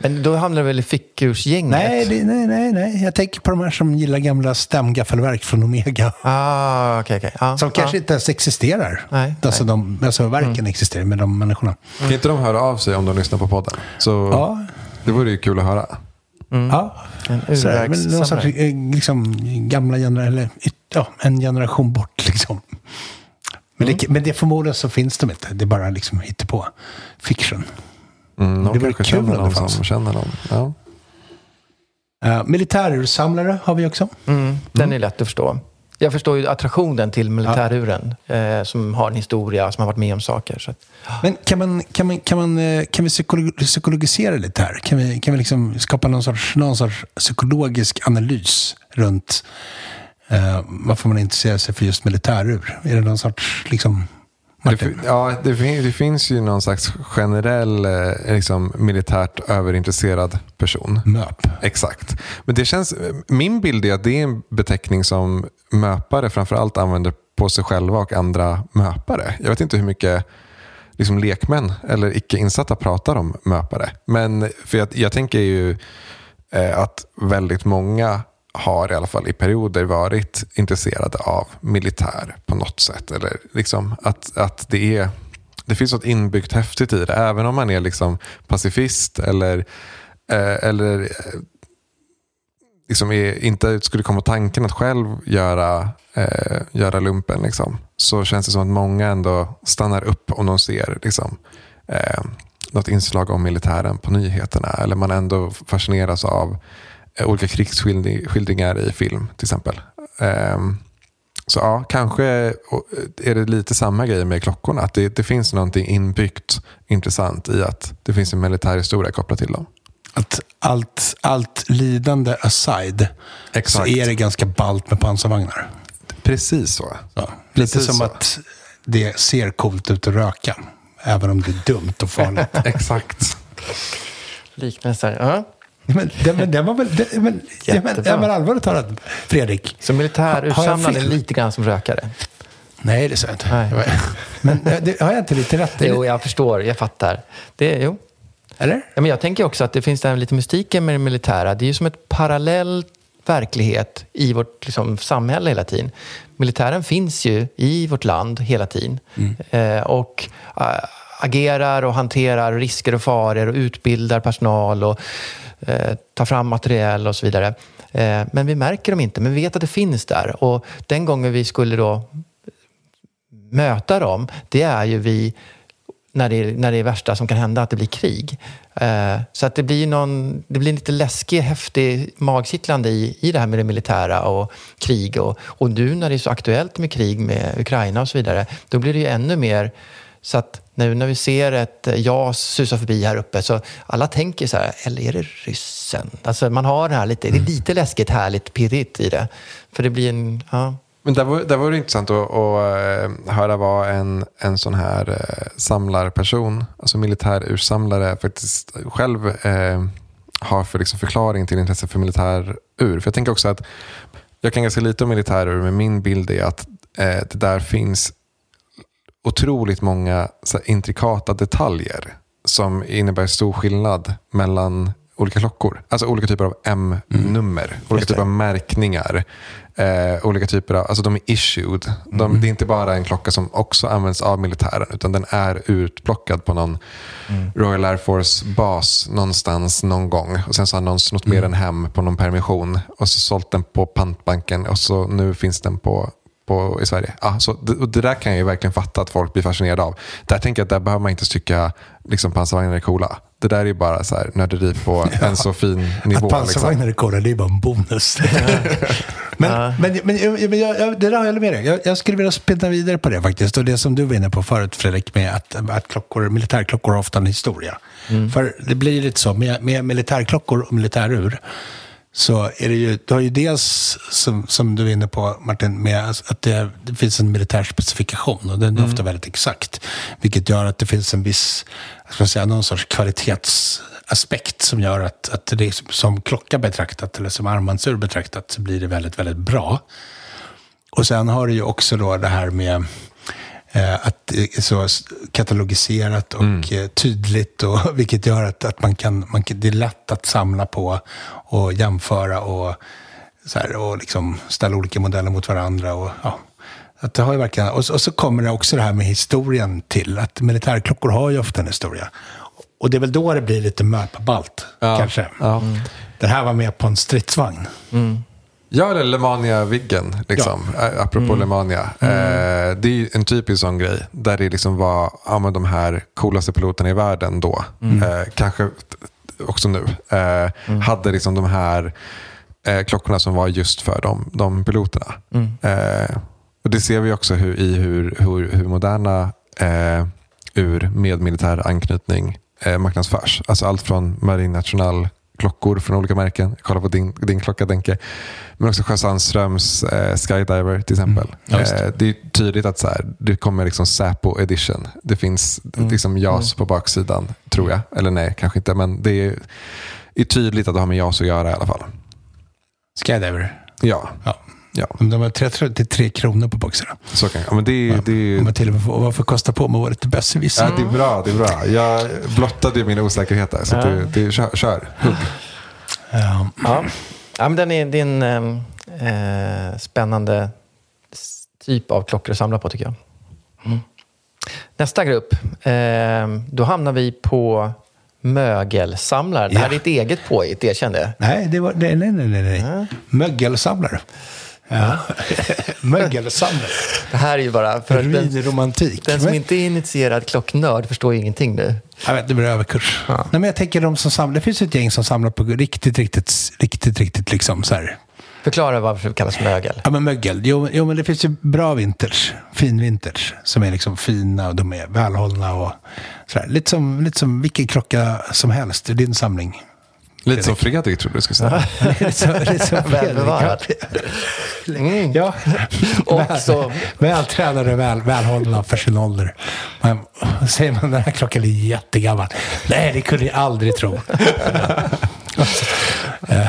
men då hamnar du väl i fickursgänget? Nej, det, nej, nej, nej. Jag tänker på de här som gillar gamla stämgaffelverk från Omega. Ah, okay, okay. Ah, som ah. kanske inte ens existerar. Nej, alltså, nej. De, alltså verken mm. existerar, men de människorna. Kan inte de höra av sig om de lyssnar på podden? Så ja. Det vore ju kul att höra. Mm. Ja, en så, men någon sorts, eh, liksom, gamla generationer, eller ja, en generation bort liksom. Men, mm. det, men det förmodligen så finns de inte. Det är bara liksom på fiction. Mm, det vore kul om det fanns. Som känner någon. Ja. Uh, militärursamlare har vi också. Mm, den mm. är lätt att förstå. Jag förstår ju attraktionen till militäruren ja. eh, som har en historia, som har varit med om saker. Så att, Men kan, man, kan, man, kan, man, eh, kan vi psykologisera lite här? Kan vi, kan vi liksom skapa någon sorts, någon sorts psykologisk analys runt eh, varför man intresserar sig för just militärur? Är det någon sorts liksom? Det, ja, det, det finns ju någon slags generell eh, liksom, militärt överintresserad person. MÖP. Exakt. Men det känns, min bild är att det är en beteckning som möpare framförallt använder på sig själva och andra möpare. Jag vet inte hur mycket liksom, lekmän eller icke insatta pratar om möpare. Men för jag, jag tänker ju eh, att väldigt många har i alla fall i perioder varit intresserade av militär på något sätt. Eller liksom att, att det är det finns något inbyggt häftigt i det. Även om man är liksom pacifist eller, eh, eller eh, liksom är, inte skulle komma tanken att själv göra, eh, göra lumpen. Liksom, så känns det som att många ändå stannar upp om de ser liksom, eh, något inslag om militären på nyheterna. Eller man ändå fascineras av olika krigsskildringar i film till exempel. Ehm, så ja, kanske är det lite samma grej med klockorna. Att det, det finns någonting inbyggt intressant i att det finns en militär historia kopplat till dem. Att allt, allt lidande aside Exakt. så är det ganska ballt med pansarvagnar. Precis så. Ja. Lite Precis som så. att det ser coolt ut att röka. Även om det är dumt och farligt. Exakt. Liknelser. Ja. Men, det, men det var väl... Det, men, ja, men, allvarligt talat, Fredrik. Så militärursamlande är lite grann som rökare? Nej, det sa jag inte. Nej. Men eh, det, har jag inte lite rätt? Jo, jag förstår. Jag fattar. Det, jo. Eller? Ja, men jag tänker också att det finns där lite mystiken med det militära. Det är ju som ett parallell verklighet i vårt liksom, samhälle hela tiden. Militären finns ju i vårt land hela tiden. Eh, och äh, agerar och hanterar risker och faror och utbildar personal och eh, fram material och så vidare. Eh, men vi märker dem inte, men vi vet att det finns där. Och den gången vi skulle då möta dem, det är ju vi när det, är, när det är värsta som kan hända, att det blir krig. Eh, så att det blir, någon, det blir lite läskig, häftig, magkittlande i, i det här med det militära och krig. Och, och nu när det är så aktuellt med krig med Ukraina och så vidare, då blir det ju ännu mer så att nu när vi ser ett JAS susa förbi här uppe så alla tänker så här, eller är det ryssen? Alltså man har det här lite, det är lite läskigt, härligt, pirrigt i det. För det blir en, ja, Men där var, där var det intressant att, att eh, höra vad en, en sån här eh, samlarperson, alltså militärursamlare, faktiskt själv eh, har för liksom förklaring till intresse för militärur. För jag tänker också att jag kan ganska lite om militärur, men min bild är att eh, det där finns otroligt många intrikata detaljer som innebär stor skillnad mellan olika klockor. Alltså olika typer av M-nummer, olika typer av märkningar. Eh, olika typer av, alltså de är issued. De, Det är inte bara en klocka som också används av militären utan den är utplockad på någon Royal Air Force-bas någonstans någon gång. Och Sen så har någon snott med den hem på någon permission och så sålt den på pantbanken och så nu finns den på på, i Sverige. Ja, så det, och det där kan jag ju verkligen fatta att folk blir fascinerade av. Där tänker jag att där behöver man inte tycka liksom, pansarvagnar är coola. Det där är ju bara så här, nörderi på en så fin nivå. Att liksom. pansarvagnar är coola, det är bara en bonus. men men, men men jag, jag, det där har jag med dig. Jag, jag skulle vilja spinna vidare på det faktiskt. Och det som du var inne på förut Fredrik, med att, att klockor, militärklockor har ofta en historia. För det blir lite så, med, med militärklockor och militärur, så är det ju, du har ju dels, som, som du är inne på Martin, med att det, det finns en militär specifikation och den är ofta väldigt exakt. Vilket gör att det finns en viss, ska säga, någon sorts kvalitetsaspekt som gör att, att det är som, som klocka betraktat eller som armbandsur betraktat så blir det väldigt, väldigt bra. Och sen har du ju också då det här med att det är så katalogiserat och eh, tydligt, och, vilket gör att, att man kan, man kan, det är lätt att samla på och jämföra och, så här, och liksom ställa olika modeller mot varandra. Och, ja, att det har ju verkligen, och, så- och så kommer det också det här med historien till, att militärklockor har ju ofta en historia. Och det är väl då det blir lite möpabalt, Ja, kanske. ja. Den här var med på en stridsvagn. Ja, eller Lemania-Viggen, liksom. Ä- apropå Lemania. Eh, det är en typisk sån grej. Där det liksom var ja, men de här coolaste piloterna i världen då. Eh, kanske också nu. Eh, Hade liksom de här eh, klockorna som var just för de, de piloterna. Eh, och Det ser vi också hur, i hur, hur, hur moderna eh, ur med militär anknytning marknadsförs. Alltså allt från Marine National klockor från olika märken. Jag kollar på din, din klocka Denke. Men också Sjö Sandströms eh, Skydiver till exempel. Mm. Ja, det. eh, det är tydligt att så här, det kommer liksom Säpo edition. Det finns Mm. liksom JAS på baksidan, tror jag. Eller nej, kanske inte. Men det är, är tydligt att det har med JAS att göra i alla fall. Skydiver. Ja, Ja. Ja. Men De har 33 kronor på boxarna. så kan jag. Ja, men det, är- det, man till och med får, varför kosta på mig lite besserwisser? Ja, det är bra. Det är bra. Jag blottade ju min osäkerhet där. Så att det, det, kör, kör. Hugg. Ja. Ja. ja, men den är, det är en eh, spännande typ av klockor att samla på tycker jag. Mm. Nästa grupp, eh, då hamnar vi på mögelsamlare. Det här Ja. är ditt eget påhitt, erkänn det. Nej, det var, nej, nej, nej, nej, nej. Mögelsamlare. Ja. Mögelsamlare. Det här är ju bara... För den, Ruinromantik. den som inte är initierad klocknörd förstår ju ingenting nu. Jag vet, det blir överkurs. Nej, men jag tänker de som samlar, det finns ett gäng som samlar på riktigt, riktigt, riktigt, riktigt liksom så här. Förklara varför det kallas mögel. Ja, men mögel. Jo, jo, men det finns ju bra vintage, fin vintage, som är liksom fina och de är välhållna och sådär. Lite som, lite som vilken klocka som helst i din samling. Lite som Fredrik trodde du skulle säga. lite som. Mm. Ja, Och väl, vältränade, väl, välhållna för sin ålder. Men säger man den här klockan är jättegammal. Nej, det kunde jag aldrig tro. Eh,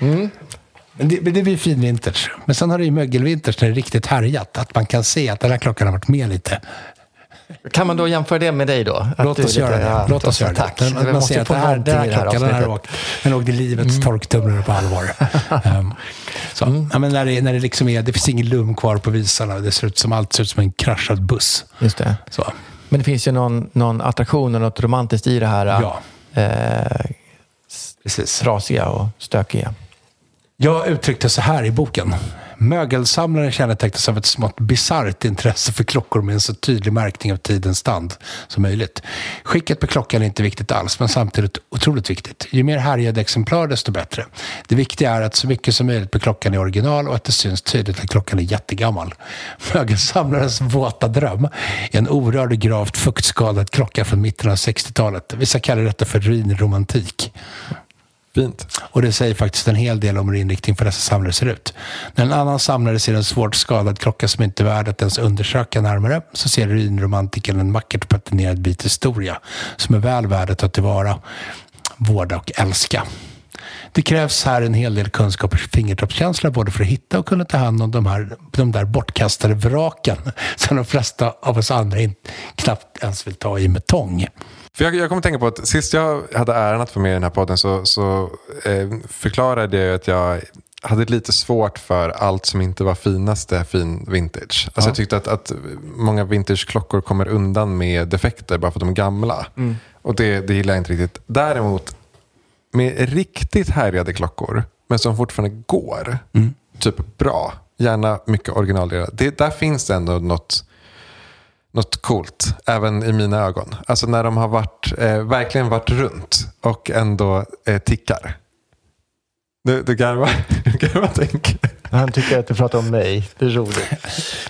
Men det, men det blir fin vintage. Men sen har du ju mögelvintage när det är riktigt härjat. Att man kan se att den här klockan har varit med lite. Kan man då jämföra det med dig då? Att Låt oss göra det. ja, Låt oss göra det. Tack. Vi man ser att det här, här det här klockan den har avsnittet. åkt, den åkte livets torktumlare på allvar. Ehm, så. Ja, men när, det, när det liksom är, det finns ingen lum kvar på visarna. Det ser ut som, allt ser ut som en kraschad buss. Just det. Så. Men det finns ju någon, någon attraktion och något romantiskt i det här Ja. eh, Precis. trasiga och stökiga. Jag uttryckte så här i boken. Mögelsamlaren kännetecknas av ett smått bisarrt intresse för klockor med en så tydlig märkning av tidens stand som möjligt. Skicket på klockan är inte viktigt alls, men samtidigt otroligt viktigt. Ju mer härjade exemplar, desto bättre. Det viktiga är att så mycket som möjligt på klockan är original och att det syns tydligt att klockan är jättegammal. Mögelsamlarens våta dröm är en orörd och gravt fuktskadad klocka från mitten av 60-talet. Vissa kallar detta för ruinromantik. Fint. Och det säger faktiskt en hel del om hur inriktning för dessa samlare ser ut. När en annan samlare ser en svårt skadad klocka som inte är värd att ens undersöka närmare så ser ruinromantiken en vackert patinerad bit historia som är väl värd att ta tillvara, vårda och älska. Det krävs här en hel del kunskap och fingertoppskänsla både för att hitta och kunna ta hand om de, här, de där bortkastade vraken som de flesta av oss andra in, knappt ens vill ta i med tång. För jag, jag kommer tänka på att sist jag hade äran att få med i den här podden så, så eh, förklarade jag att jag hade lite svårt för allt som inte var finaste fin vintage. Alltså Jag tyckte att, att många vintageklockor kommer undan med defekter bara för att de är gamla. Och det, det gillar jag inte riktigt. Däremot med riktigt härjade klockor, men som fortfarande går. Typ bra, gärna mycket originaldelar. Det, där finns det ändå något något coolt, även i mina ögon. Alltså när de har varit, eh, verkligen varit runt och ändå eh, tickar. Du, du garvar, du garvar tänker. Han tycker att du pratar om mig. Det är roligt.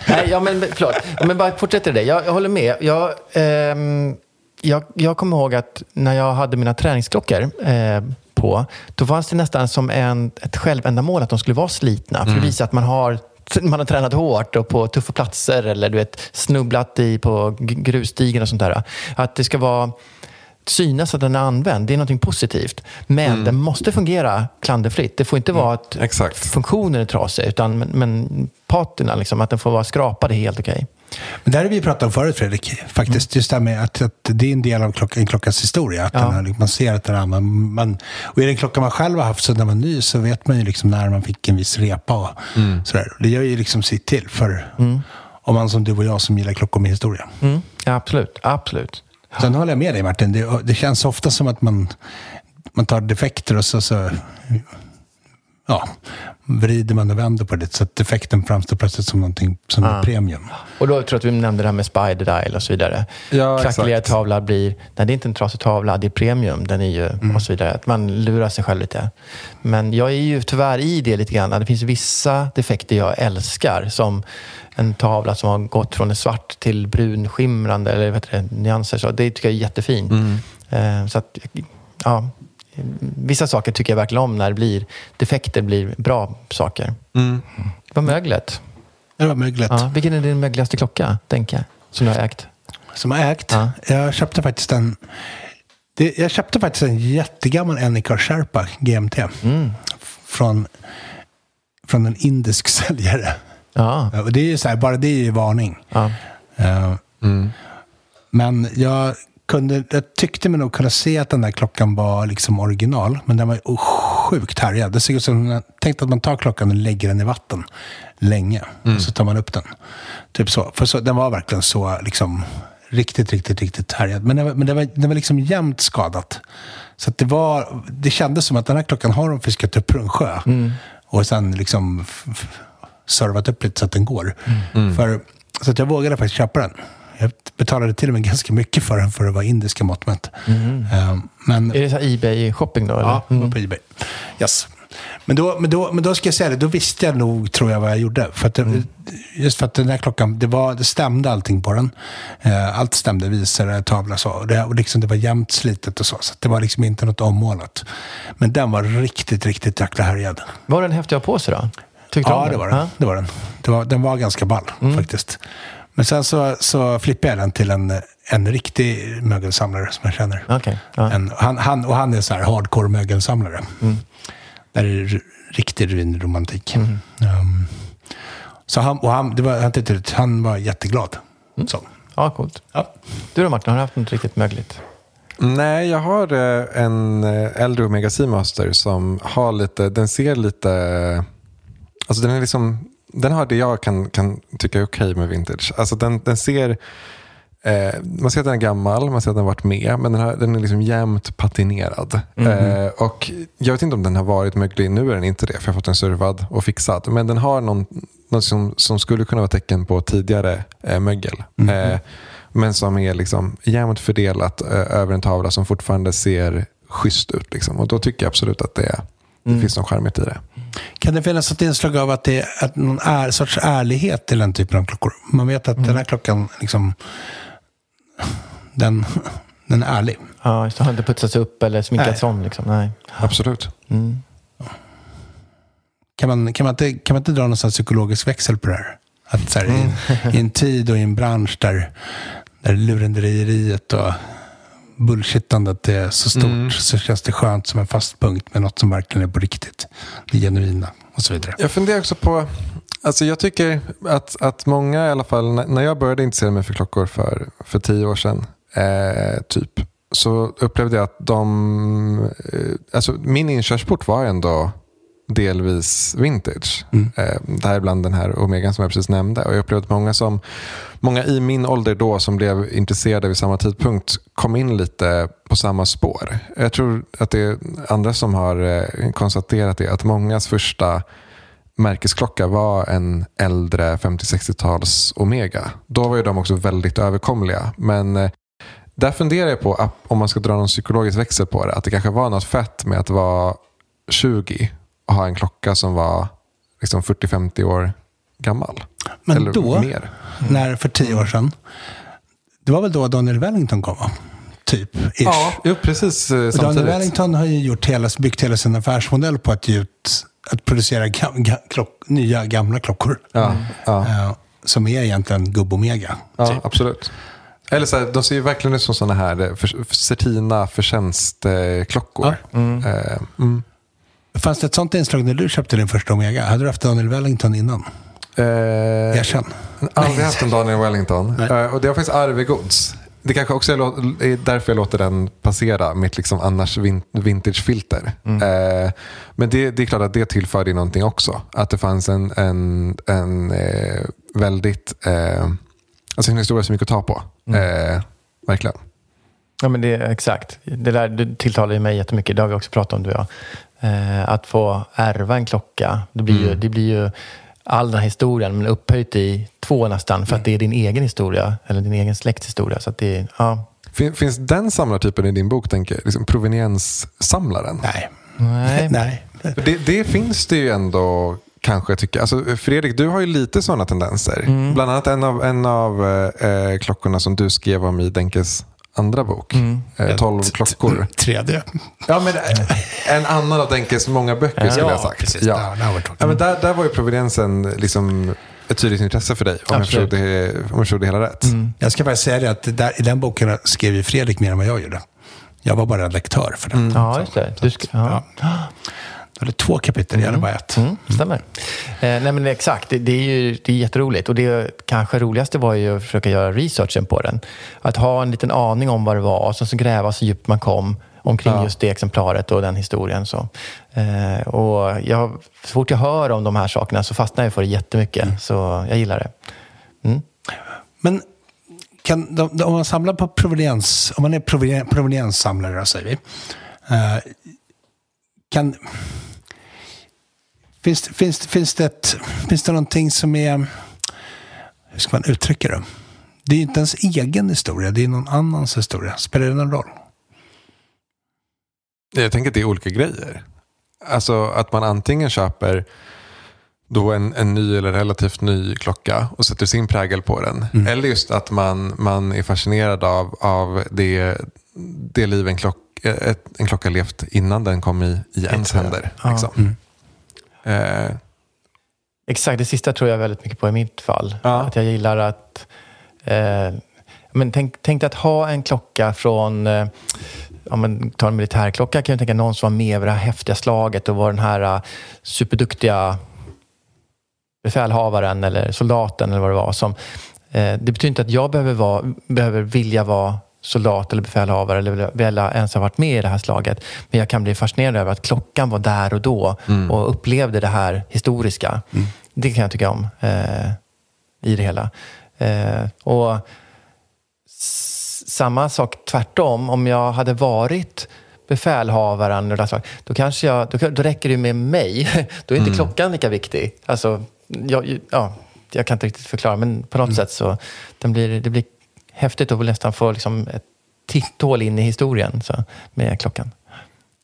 Nej, ja, men förlåt. Men bara fortsätter det. Jag, jag håller med. Jag, ehm, jag, jag kommer ihåg att när jag hade mina träningsklockor eh, på, då fanns det nästan som en, ett självändamål att de skulle vara slitna. För att visa att man har man har tränat hårt och på tuffa platser eller du vet, snubblat i på grusstigen och sånt där. Att det ska vara synas att den är använd. Det är något positivt. Men den måste fungera klanderfritt. Det får inte vara att Exakt. funktionen är trasig, utan men, men patina, liksom, att den får vara skrapad är helt okej. Men det här har vi pratat om förut Fredrik. Faktiskt just det här med att, att det är en del av klockan, en klockans historia. Att Ja. den har, man ser att den är man, man, Och är det en klocka man själv har haft så när man var ny så vet man ju liksom när man fick en viss repa. Och sådär. Det gör ju liksom sitt till för om man som du och jag som gillar klockor med historia. Mm. Absolut. absolut. Sen håller jag med dig Martin. Det, det känns ofta som att man, man tar defekter och så, så ja, vrider man och vänder på det så att defekten framstår plötsligt som någonting som är premium. Och då tror jag att vi nämnde det här med Spider Dial och så vidare. Ja, Krackeliga exakt. tavla blir, nej det är inte en trasig tavla, det är premium. Den är ju, och så vidare. Att man lurar sig själv lite. Men jag är ju tyvärr i det lite grann. Det finns vissa defekter jag älskar. Som en tavla som har gått från en svart till brunskimrande eller vad heter det, nyanser. Så det tycker jag är jättefint. Eh, Så att, ja, vissa saker tycker jag verkligen om när det blir defekter blir bra saker. Mm. Det var möglet. Det var möglet. Ja, vilken är din mögligaste klocka, Denke, som du har ägt? Som har ägt. Ja. Jag köpte faktiskt en... Det, jag köpte faktiskt en jättegammal Anycar Sherpa GMT. Mm. Från, från en indisk säljare. Ja. Och det är ju så här, bara det är ju varning. ja. Eh, Men jag, kunde, jag tyckte mig nog kunna se att den där klockan var liksom original. Men den var ju sjukt härjad. Det ser ut som, tänk att man tar klockan och lägger den i vatten länge. Och så tar man upp den. Typ så. För så, den var verkligen så liksom riktigt, riktigt, riktigt härjad. Men den var, men den var, den var liksom jämnt skadat. Så det, var, det kändes som att den här klockan har de fiskat upp ur en sjö. Och sen liksom servat upp lite så att den går. För, så att jag vågade faktiskt köpa den. Jag betalade till och med ganska mycket för den för att vara indiska mått mätt. Eh, Men, Är det så Ebay-shopping då? Eller? Ja, var på Ebay. Yes. Men då, men, då, men då ska jag säga det, då visste jag nog, tror jag, vad jag gjorde. För att det, Just för att den här klockan, det, var, det stämde allting på den. Eh, allt stämde, visare, tavla så. Och det, och liksom, det var jämnt slitet och så. Så det var liksom inte något ommålat. Men den var riktigt, riktigt jäkla härjad. Var den häftig att ha på sig då? Tyckte Ja, det var den. Ja. Det var den. Det var, den var ganska ball faktiskt. Men sen så, så flippade jag den till en, en riktig mögelsamlare som jag känner. Okej, ja. En, han, han, och han är så här hardcore mögelsamlare. Där är det riktig ruinromantik. Um, så han, och han, det var, han, han var jätteglad. Så. ja, coolt. Ja. Du då Martin, har du haft något riktigt mögligt? Nej, jag har eh, en eh, äldre Omega Seamaster som har lite, den ser lite, alltså den är liksom, den har det jag kan, kan tycka är okej med vintage. Alltså den, den ser, eh, man ser att den är gammal, man ser att den har varit med, men den, har, den är liksom jämnt patinerad. Eh, och jag vet inte om den har varit möglig, nu är den inte det, för jag har fått den servad och fixad. Men den har någon, något som, som skulle kunna vara tecken på tidigare eh, mögel. Eh, men som är liksom jämnt fördelat eh, över en tavla som fortfarande ser schysst ut. Liksom. Och då tycker jag absolut att det, det finns någon charmigt i det. Kan det finnas ett inslag av att det är att någon är, sorts ärlighet till den typen av klockor? Man vet att den här klockan, liksom, den, den är ärlig. Ja, just det. Har inte putsats upp eller sminkats Nej. om liksom? Nej. Absolut. Kan man, kan man, inte, kan man inte dra någon psykologisk växel på det här? Att så här, i, I en tid och i en bransch där, där lurendrejeriet och bullshittandet är så stort så känns det skönt som en fast punkt med något som verkligen är på riktigt. Det genuina och så vidare. Jag funderar också på, alltså jag tycker att, att många i alla fall, när- när jag började intressera mig för klockor för, för tio år sedan, eh, typ, så upplevde jag att de, eh, alltså min inkörsport var ändå delvis vintage. Eh, däribland den här Omegan som jag precis nämnde. Och jag upplevde att många, som, många i min ålder då som blev intresserade vid samma tidpunkt kom in lite på samma spår. Jag tror att det är andra som har eh, konstaterat det. Att mångas första märkesklocka var en äldre 50-60-tals Omega. Då var ju de också väldigt överkomliga. Men eh, där funderar jag på om man ska dra någon psykologisk växel på det. Att det kanske var något fett med att vara 20 och ha en klocka som var liksom 40-50 år gammal. Men Eller då, mer. när, för tio år sedan, det var väl då Daniel Wellington kom va? Typ. Ish. Ja, jo, precis eh, Och Daniel samtidigt. Wellington har ju gjort hela, byggt hela sin affärsmodell på att, ut, att producera gam, ga, klock, nya gamla klockor. Ja, ja, Eh, som är egentligen gubb-omega. ja typ. absolut. Eller så här, de ser ju verkligen ut som sådana här eh, Certina förtjänstklockor. Eh, mm. Fanns det ett sånt inslag när du köpte din första Omega? Hade du haft Daniel Wellington innan? Eh, Erkänn. Aldrig haft en Daniel Wellington. Eh, och det har faktiskt arvegods. Det kanske också är, därför jag låter den passera mitt liksom annars vin- vintage-filter. Eh, men det, det är klart att det tillförde någonting också. Att det fanns en, en, en eh, väldigt... Eh, alltså en historia som gick att ta på. Eh, verkligen. Ja, men det är exakt. Det där det tilltalar ju mig jättemycket. Det har vi också pratat om du och jag. Eh, att få ärva en klocka. Det blir, ju, det blir ju all den här historien, men upphöjt i två nästan. För att det är din egen historia, eller din egen släkthistoria. Så att det, ja. Fin, finns den samlartypen i din bok, tänker jag? Liksom provenienssamlaren? Nej. Nej. Nej. Det, det finns det ju ändå kanske tycker. Alltså, Fredrik, du har ju lite sådana tendenser. Bland annat en av, en av eh, eh, klockorna som du skrev om i Denkes andra bok. Eh, 12 klockor. Tredje. Ja, men eh, en annan av Denkes många böcker skulle jag ha sagt. precis. Ja. Där, Ja, men där, där var ju providensen liksom ett tydligt intresse för dig, om jag, förstod det, om jag förstod det hela rätt. Jag ska bara säga det att där, i den boken skrev ju Fredrik mer än vad jag gjorde. Jag var bara lektör för den. Ja, just det. Du ska, ja. Det var två kapitel, jag hade bara ett. Mm, stämmer. Eh, nej men exakt, det, det är ju det är jätteroligt. Och det kanske roligaste var ju att försöka göra researchen på den. Att ha en liten aning om vad det var och sen så gräva så djupt man kom omkring Ja. just det exemplaret och den historien. Så. Eh, och jag, så fort jag hör om de här sakerna så fastnar jag för det jättemycket. Så jag gillar det. Mm. Men kan, de, de, om man samlar på proveniens, om man är proveni- provenienssamlare, säger vi. eh, kan, finns, det- finns, finns, det ett, finns det någonting som är, hur ska man uttrycka det? Det är ju inte ens egen historia, det är någon annans historia. Spelar det någon roll? Jag tänker att det är olika grejer. Alltså att man antingen köper då en, en ny eller relativt ny klocka och sätter sin prägel på den. Eller just att man, man är fascinerad av, av det, det liv en, klock, ett, en klocka levt innan den kom i, i ens händer. Liksom. Eh, Exakt, det sista tror jag väldigt mycket på i mitt fall. Ja. Att jag gillar att... Eh, men tänk, tänk dig att ha en klocka från... Eh, om man tar en militärklocka kan jag tänka någon som var med över det här häftiga slaget och var den här eh, superduktiga befälhavaren eller soldaten eller vad det var. Som, eh, det betyder inte att jag behöver, vara, behöver vilja vara soldat eller befälhavare eller vilja ens ha varit med i det här slaget. Men jag kan bli fascinerad över att klockan var där och då och upplevde det här historiska. Det kan jag tycka om eh, i det hela. Eh, och samma sak tvärtom. Om jag hade varit befälhavaren, och slaget, då, kanske jag, då, då räcker det med mig. Då är inte klockan lika viktig. Alltså, jag, ja, jag kan inte riktigt förklara, men på något sätt så den blir, det blir häftigt att nästan få liksom ett titthål in i historien så, med klockan.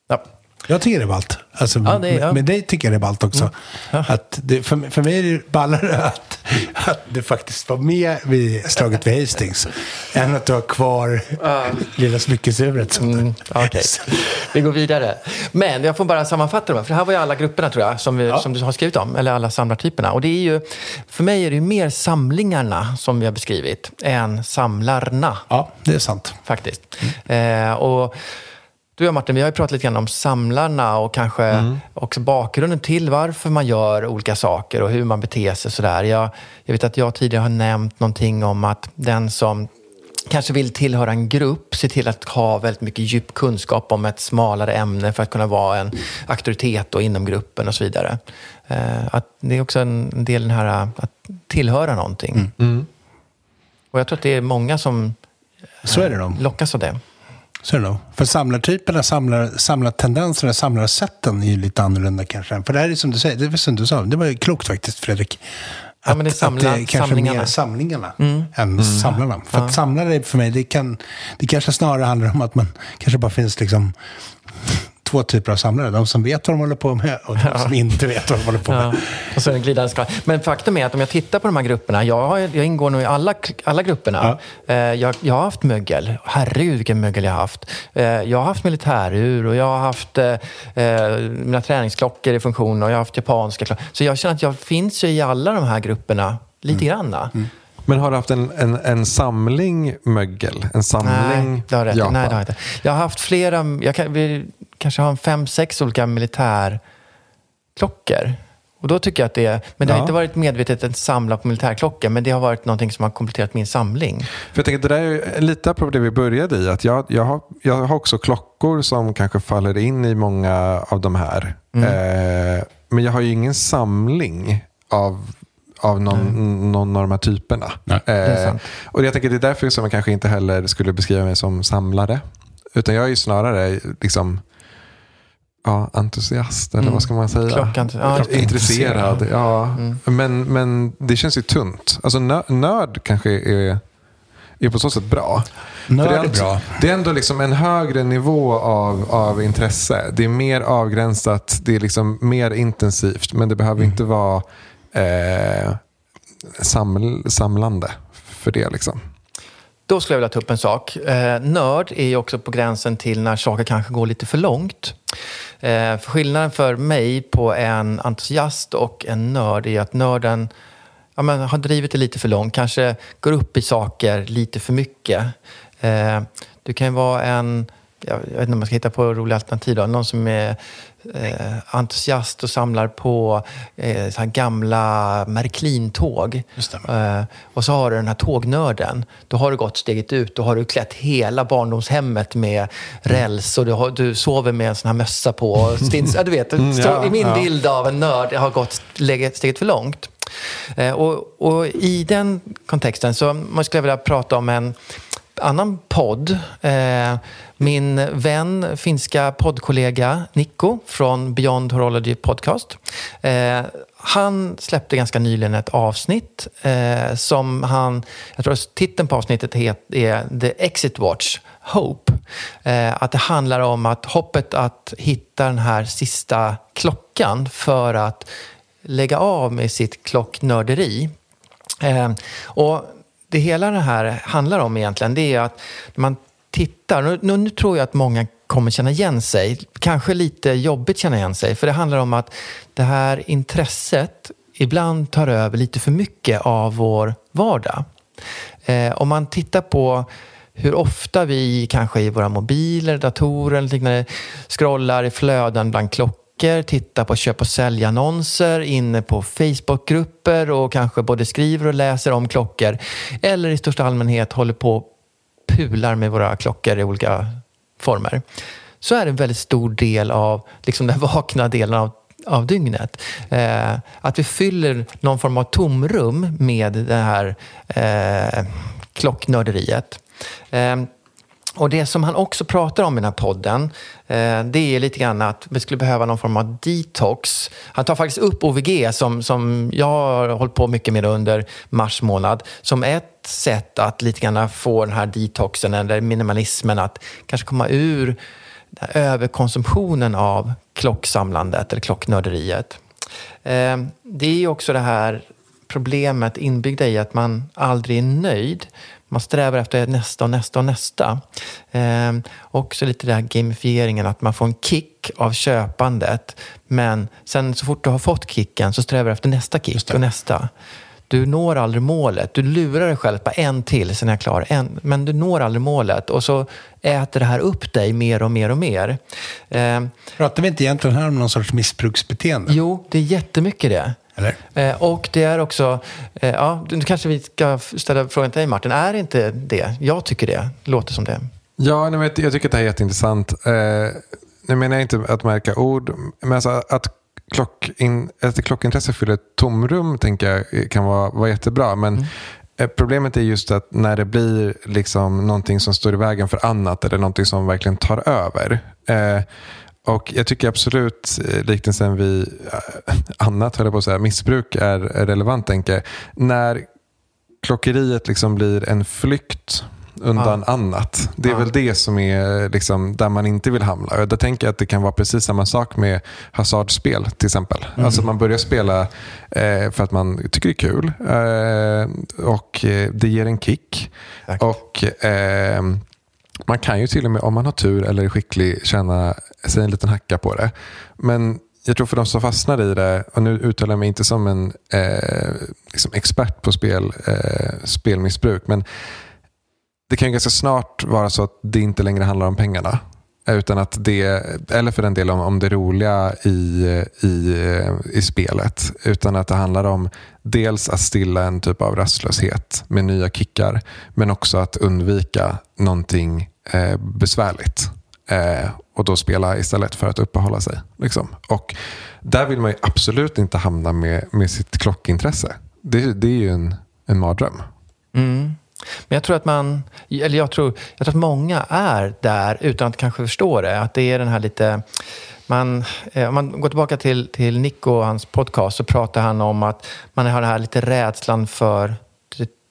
Ja. Jag tycker det är ballt. Alltså, Ja, det är- ja. med dig tycker jag det är ballt också. Ja. Att det, för, för mig är det ballare att, att du faktiskt var med vid slaget vid Hastings. än att du har kvar lilla smyckesuret. Mm, Okej, vi går vidare. Men jag får bara sammanfatta dem, för det här var ju alla grupperna tror jag, som, vi, som du har skrivit om, eller alla samlartyperna. Och det är ju, för mig är det ju mer samlingarna som vi har beskrivit, än samlarna Ja, det är sant. faktiskt. Eh, och du och Martin, vi har ju pratat lite grann om samlarna och kanske också bakgrunden till varför man gör olika saker och hur man beter sig sådär. Jag, jag vet att jag tidigare har nämnt någonting om att den som kanske vill tillhöra en grupp, se till att ha väldigt mycket djup kunskap om ett smalare ämne för att kunna vara en auktoritet då inom gruppen och så vidare. Eh, att det är också en del i den här att tillhöra någonting. Och jag tror att det är många som Så är det nog. lockas av det. Så är det nog. För samlartyperna, samlar, samlartendenserna, samlarsätten är ju lite annorlunda kanske. För det här är som du säger, det var som du sa, det var ju klokt faktiskt Fredrik. Ja, men det är samla- att det är kanske samlingarna. mer samlingarna än samlarna. För att samlare för mig, det, kan, det kanske snarare handlar om att man kanske bara finns liksom två typer av samlare. De som vet vad de håller på med och de som inte vet vad de håller på med. Ja, och så en glidande skala. Men faktum är att om jag tittar på de här grupperna, jag, har, jag ingår nog i alla, alla grupperna. Eh, jag, jag har haft mögel. Herregud vilken mögel jag har haft. Eh, jag har haft militärur och jag har haft eh, eh, mina träningsklockor i funktion och jag har haft japanska klockor. Så jag känner att jag finns ju i alla de här grupperna lite granna. men har du haft en, en, en samling mögel? En samling Nej, det har rätt. Japan? Nej, det har jag inte. Jag har haft flera, jag kan, vi kanske har en fem, sex olika militärklockor. Och då tycker jag att det är, men det har Ja. inte varit medvetet att samla på militärklockor, men det har varit någonting som har kompletterat min samling. För jag tänker, det där är ju lite apropå det vi började i. Att jag, jag, har, jag har också klockor som kanske faller in i många av de här. Mm. Eh, men jag har ju ingen samling av, av någon, någon av de här typerna. Eh, och jag tänker det är därför som jag kanske inte heller skulle beskriva mig som samlare. Utan jag är ju snarare liksom, ja, entusiast, eller Mm. vad ska man säga? Klockan- ja. Intresserad. Ja. Mm. Men, men det känns ju tunt. Alltså nö- nörd kanske är, är på så sätt bra. Nörd det är ändå- bra. Det är ändå liksom en högre nivå av, av intresse. Det är mer avgränsat, det är liksom mer intensivt. Men det behöver inte vara eh, saml, samlande för det. Liksom då skulle jag vilja ta upp en sak. Eh, nörd är ju också på gränsen till när saker kanske går lite för långt. Eh, för skillnaden för mig på en entusiast och en nörd är att nörden ja, men, har drivit det lite för långt. Kanske går upp i saker lite för mycket. Eh, du kan ju vara en jag vet inte om man ska hitta på roliga alternativ då. Någon som är eh, entusiast och samlar på eh, så här gamla Märklin-tåg. Eh, och så har du den här tågnörden. Då har du gått steget ut. Då har du klätt hela barndomshemmet med räls och du, har, du sover med en sån här mössa på. Stins, ja, du vet, Mm, ja, I min ja. bild av en nörd har gått steget för långt. Eh, och, och i den kontexten så man skulle jag vilja prata om en annan podd. Eh, min vän, finska poddkollega Nico från Beyond Horology Podcast. Eh, han släppte ganska nyligen ett avsnitt eh, som han, jag tror att titeln på avsnittet är The Exit Watch Hope. Att det handlar om att hoppet att hitta den här sista klockan för att lägga av med sitt klocknörderi. Eh, och det hela det här handlar om egentligen, det är att när man tittar, nu, nu, nu tror jag att många kommer känna igen sig, kanske lite jobbigt känna igen sig, för det handlar om att det här intresset ibland tar över lite för mycket av vår vardag. Eh, om man tittar på hur ofta vi kanske i våra mobiler, datorer eller liknande scrollar i flöden bland klockor, tittar på köp och säljannonser, inne på Facebookgrupper och kanske både skriver och läser om klockor eller i största allmänhet håller på och pular med våra klockor i olika former så är det en väldigt stor del av liksom den vakna delen av, av dygnet. Eh, att vi fyller någon form av tomrum med det här eh, klocknörderiet. Eh, och det som han också pratar om i den här podden, eh, det är lite grann att vi skulle behöva någon form av detox. Han tar faktiskt upp OVG som, som jag har hållit på mycket med under mars månad, som ett sätt att lite grann få den här detoxen eller minimalismen att kanske komma ur den överkonsumtionen av klocksamlandet eller klocknörderiet. Eh, det är ju också det här problemet inbyggda i att man aldrig är nöjd. Man strävar efter nästa och nästa och nästa. Eh, också lite den här gamifieringen, att man får en kick av köpandet. Men sen så fort du har fått kicken så strävar du efter nästa kick och nästa. Du når aldrig målet. Du lurar dig själv på en till, sen är jag klar. En, men du når aldrig målet. Och så äter det här upp dig mer och mer och mer. Eh, Pratar vi inte egentligen här om någon sorts missbruksbeteende? jo, det är jättemycket det. Eller? Eh, och det är också, eh, ja, nu kanske vi ska ställa frågan till dig Martin, är det inte det? Jag tycker det, låter som det. Ja, nej, men jag tycker att det här är jätteintressant. Eh, nu menar jag inte att märka ord, men alltså att, klockin, att klockintresse fyller ett tomrum tänker jag kan vara, vara jättebra. Men eh, problemet är just att när det blir liksom någonting som står i vägen för annat eller någonting som verkligen tar över. Eh, och jag tycker absolut eh, liknelsen vid eh, annat, höll jag på att säga, missbruk är, relevant. Tänker. När klockeriet liksom blir en flykt undan annat. Det är Ja. väl det som är liksom, där man inte vill hamna. Och Där tänker jag att det kan vara precis samma sak med hasardspel till exempel. Alltså man börjar spela eh, för att man tycker det är kul eh, och eh, det ger en kick. Exakt. Och eh, man kan ju till och med, om man har tur eller är skicklig, tjäna sig en liten hacka på det. Men jag tror för de som fastnar i det, och nu uttalar jag mig inte som en eh, liksom expert på spel, eh, spelmissbruk, men det kan ju ganska snart vara så att det inte längre handlar om pengarna. Utan att det, eller för den delen om, om det roliga i, i, i spelet. Utan att det handlar om dels att stilla en typ av rastlöshet med nya kickar. Men också att undvika någonting eh, besvärligt. Eh, och då spela istället för att uppehålla sig. Liksom. Och där vill man ju absolut inte hamna med, med sitt klockintresse. Det, det är ju en, en mardröm. Mm. Men jag tror att man, eller jag tror, jag tror att många är där utan att kanske förstå det. Att det är den här lite, man, eh, om man går tillbaka till, till Nico och hans podcast så pratar han om att man har den här lite rädslan för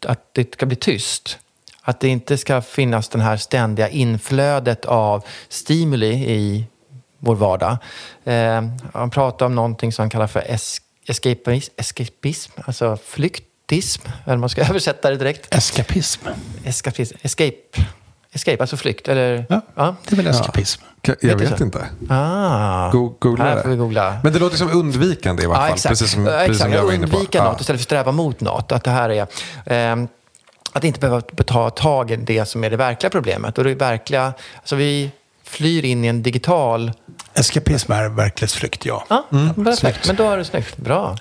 att det ska bli tyst. Att det inte ska finnas den här ständiga inflödet av stimuli i vår vardag. Eh, han pratar om någonting som han kallar för es- escapism, escapism alltså flykt escapism, eller man ska översätta det direkt. Eskapism. Eskapism. Escape. Escape, alltså flykt. Eller, Ja, det är väl eskapism. Ka- Jag Vet inte. Ah. Go- googla Här får vi det. googla. Men det låter som undvikande i varje Ja, fall. exakt. Precis som, Ja, precis som exakt. jag var inne på. Undvika Ja. något istället för sträva mot något. Att det här är... ehm, att inte behöva ta tag i det som är det verkliga problemet. Och det verkliga... Alltså vi flyr in i en digital... Eskapism är verklighetsflykt, ja. Ja, perfekt. snyggt. Men då är det snyggt. Bra.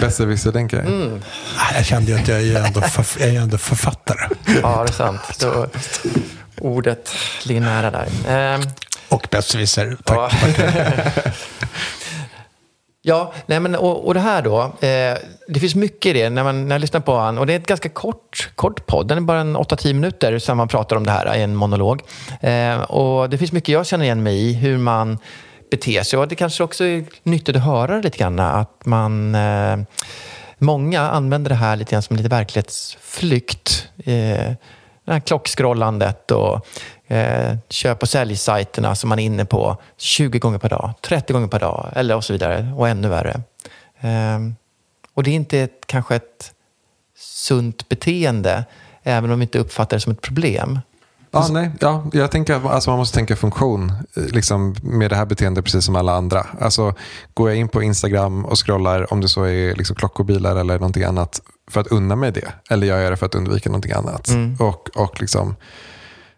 Besserwisser-tänkare. Mm. Ah, Jag kände ju att jag är ändå, förf- jag är ändå författare. Ja, det är sant. Då, ordet ligger nära där. Ehm, Och besserwisser. Tack. Ja, ja nej men, och, och det här då. Eh, det finns mycket i det när, man, när jag lyssnar på han. Och det är ett ganska kort, kort podd. Den är bara en 8-10 minuter som man pratar om det här i en monolog. Eh, och det finns mycket jag känner igen mig i. Hur man beter sig. Och det kanske också är nyttigt att höra lite grann. Att man... Eh, Många använder det här lite grann som lite verklighetsflykt. Eh, det här klockskrollandet. och eh, köp och säljsajterna som man är inne på 20 gånger per dag, 30 gånger per dag eller och så vidare och ännu värre. Eh, och det är inte ett, kanske ett sunt beteende även om vi inte uppfattar det som ett problem. Ja, nej, ja, jag tänker att alltså, man måste tänka funktion eh, liksom, med det här beteendet precis som alla andra. Alltså, går jag in på Instagram och scrollar, om det så är liksom, klockor, bilar eller någonting annat, för att unna mig det? Eller gör jag det för att undvika någonting annat? Och, och liksom,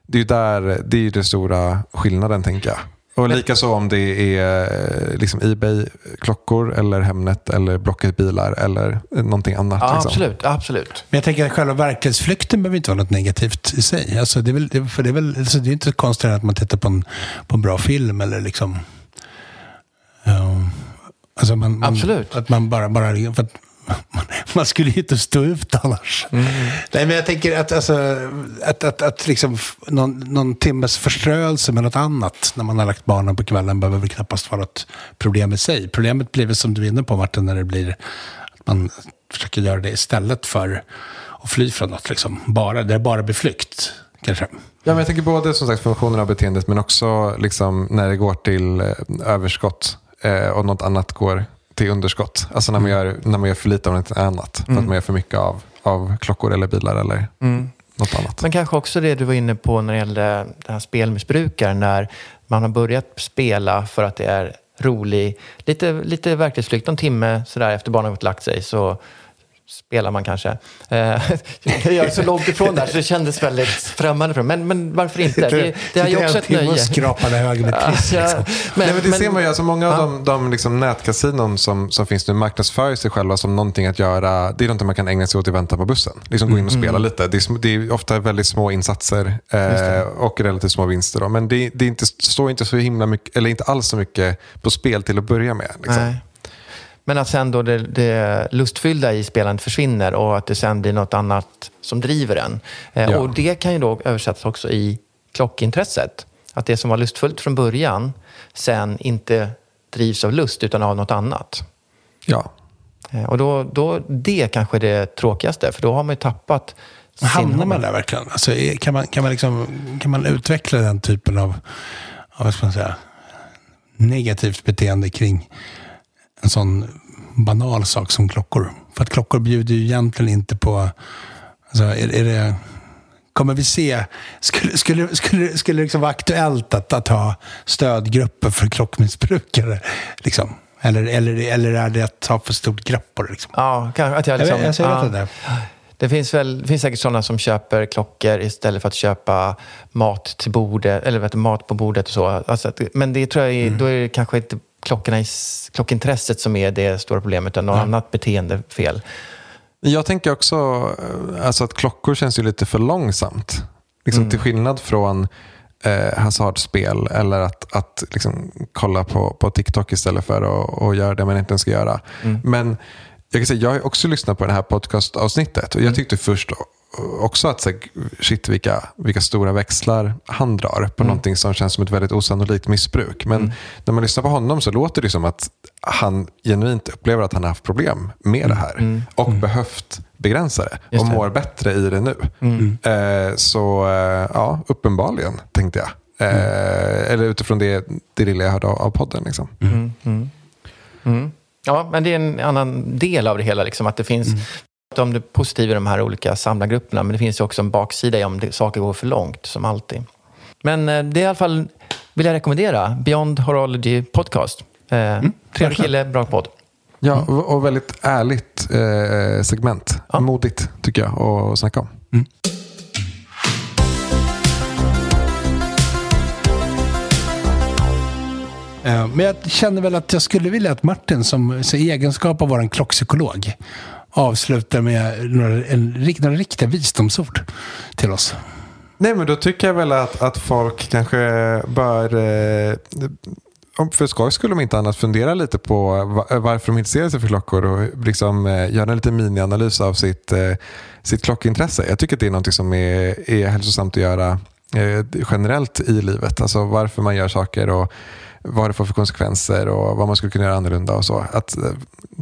det är ju där, det är den stora skillnaden tänker jag. Och likaså om det är eh, liksom Ebay-klockor eller Hemnet eller Blocket-bilar eller någonting annat. Ja, liksom. absolut, absolut. Men jag tänker att själva verklighetsflykten behöver inte vara något negativt i sig. Alltså det, är väl, det, för det, är väl, alltså det är inte konstigt att man tittar på en, på en bra film eller liksom... Um, alltså man, man, Absolut. Att man bara... bara för att, man, man skulle ju inte stå ut annars. Nej, men jag tänker att, alltså, att, att, att liksom någon, någon timmes förströelse med något annat när man har lagt barnen på kvällen behöver väl knappast vara ett problem i sig. Problemet blir väl som du är inne på Martin, när det blir att man försöker göra det istället för att fly från något. Liksom. Bara, det bara blir flykt, kanske. Ja, men jag tänker både som sagt funktionen av beteendet men också liksom när det går till eh, överskott eh, och något annat går till underskott. Alltså när man gör, när man gör för lite av något annat. För att man gör för mycket av, av klockor eller bilar eller något annat. Men kanske också det du var inne på när det gällde den här spelmissbrukaren. När man har börjat spela för att det är rolig, lite, lite verklighetsflykt, någon timme sådär efter barnen har gått och lagt sig. Så spelar man kanske. Eh, jag är så långt ifrån där så det kändes väldigt främmande för mig. Men, men varför inte? Det, det är ju också ett nöje. skrapade hög med triss. Ja, Liksom. men, Nej, men det men- ser man ju. Alltså många av de, de liksom nätkasinon som, som finns nu marknadsför sig själva som någonting att göra. Det är någonting man kan ägna sig åt i väntan på bussen. Liksom gå in och Mm. spela lite. Det är, det är ofta väldigt små insatser eh, och relativt små vinster. Då. Men det, det är inte, står inte så himla mycket, eller inte alls så mycket på spel till att börja med. Liksom. Men att sen då det, det lustfyllda i spelandet försvinner och att det sen blir något annat som driver en. Eh, Ja. Och det kan ju då översättas också i klockintresset. Att det som var lustfullt från början sen inte drivs av lust utan av något annat. Ja. Eh, Och då, då, det kanske är det tråkigaste, för då har man ju tappat sin Hamnar man där verkligen? Alltså, kan, man, kan, man liksom, kan man utveckla den typen av, av vad ska man säga, negativt beteende kring en sån banal sak som klockor? För att klockor bjuder ju egentligen inte på... Alltså, är, är det, kommer vi se... Skulle, skulle, skulle, skulle det liksom vara aktuellt att, att ha stödgrupper för klockmissbrukare? Liksom? Eller, eller, eller är det att ta för stort grepp på det? Liksom? Ja, kanske att jag Jag liksom... jag vet ja. Det finns, väl, det finns säkert sådana som köper klockor istället för att köpa mat till bordet, eller vet mat på bordet och så. Alltså, men det tror jag är, Mm. då är det kanske inte klockorna i, klockintresset som är det stora problemet, utan något annat beteendefel. Jag tänker också eh, alltså att klockor känns ju lite för långsamt. Liksom Till skillnad från eh, hasardspel eller att, att liksom kolla på, på TikTok istället för att att göra det man inte ska göra. Men jag kan säga, jag har också lyssnat på det här podcastavsnittet och jag tyckte först också att så, här, shit vilka, vilka stora växlar han drar på någonting som känns som ett väldigt osannolikt missbruk. Men när man lyssnar på honom så låter det som att han genuint upplever att han har haft problem med det här och behövt begränsa det Just och det. mår bättre i det nu. Eh, så eh, ja, uppenbarligen tänkte jag. Eh, Eller utifrån det, det lilla jag hörde av, av podden. Liksom. Ja, men det är en annan del av det hela, liksom, att det finns pratar om det positiva i de här olika samlargrupperna, men det finns ju också en baksida om det, saker går för långt, som alltid. Men eh, det är i alla fall, vill jag rekommendera, Beyond Horology Podcast. Eh, mm, trevlig kille, bra podd. Ja, och, och väldigt ärligt eh, segment. Ja. Modigt, tycker jag, att snacka om. Mm. Eh, men jag känner väl att jag skulle vilja att Martin, som i egenskap av vår klockpsykolog, avslutar med några, en, några riktiga visdomsord till oss. Nej, men då tycker jag väl att, att folk kanske bör, eh, för skojs skulle de inte annat fundera lite på varför de intresserar sig för klockor och liksom, eh, göra en liten minianalys av sitt, eh, sitt klockintresse. Jag tycker att det är något som är, är hälsosamt att göra eh, generellt i livet. Alltså varför man gör saker och vad det får för konsekvenser och vad man skulle kunna göra annorlunda och så. Att eh,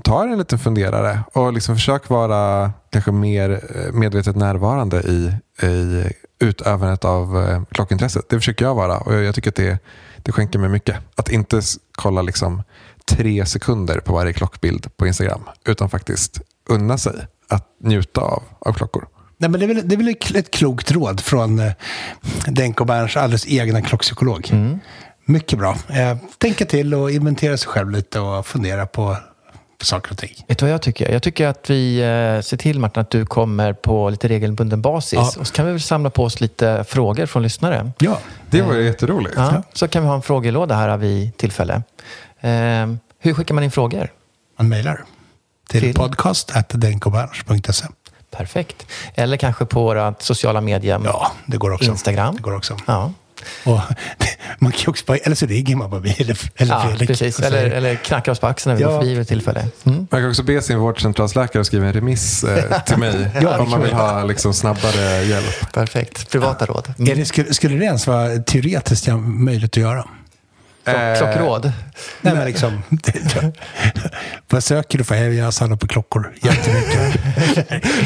ta en liten funderare och liksom försök vara kanske mer eh, medvetet närvarande i, i utövandet av eh, klockintresset. Det försöker jag vara och jag tycker att det, det skänker mig mycket. Att inte kolla liksom tre sekunder på varje klockbild på Instagram utan faktiskt unna sig att njuta av, av klockor. Nej, men det, är väl, det är väl ett klokt råd från Denko Berns alldeles egna klockpsykolog. Mm. Mycket bra. Eh, tänka till och inventera sig själv lite och fundera på saker och ting. Vet du vad jag tycker? Jag tycker att vi eh, ser till Martin att du kommer på lite regelbunden basis. Ja. Och så kan vi väl samla på oss lite frågor från lyssnare. Ja, det var eh, jätteroligt. Ja, så kan vi ha en frågelåda här vid tillfälle. Eh, hur skickar man in frågor? Man mejlar till, till? podcast.denkoberns.se. Perfekt. Eller kanske på våra sociala medier. Ja, det går också. Instagram. Det går också. Ja. Och man kan också bara, eller så ringer man bara mig eller, eller ja, Fredrik. Precis. Eller, eller knackar oss på axeln när vi ja. går förbi vid tillfälle. Mm. Man kan också be sin vårdcentralsläkare att skriva en remiss eh, till mig ja, om man vill ha liksom, snabbare hjälp. Perfekt. Privata ja. råd. Mm. Det, skulle, skulle det ens vara teoretiskt möjligt att göra? Eh, klockråd? Nej, men liksom. vad söker du för? Jag samlar på klockor jättemycket.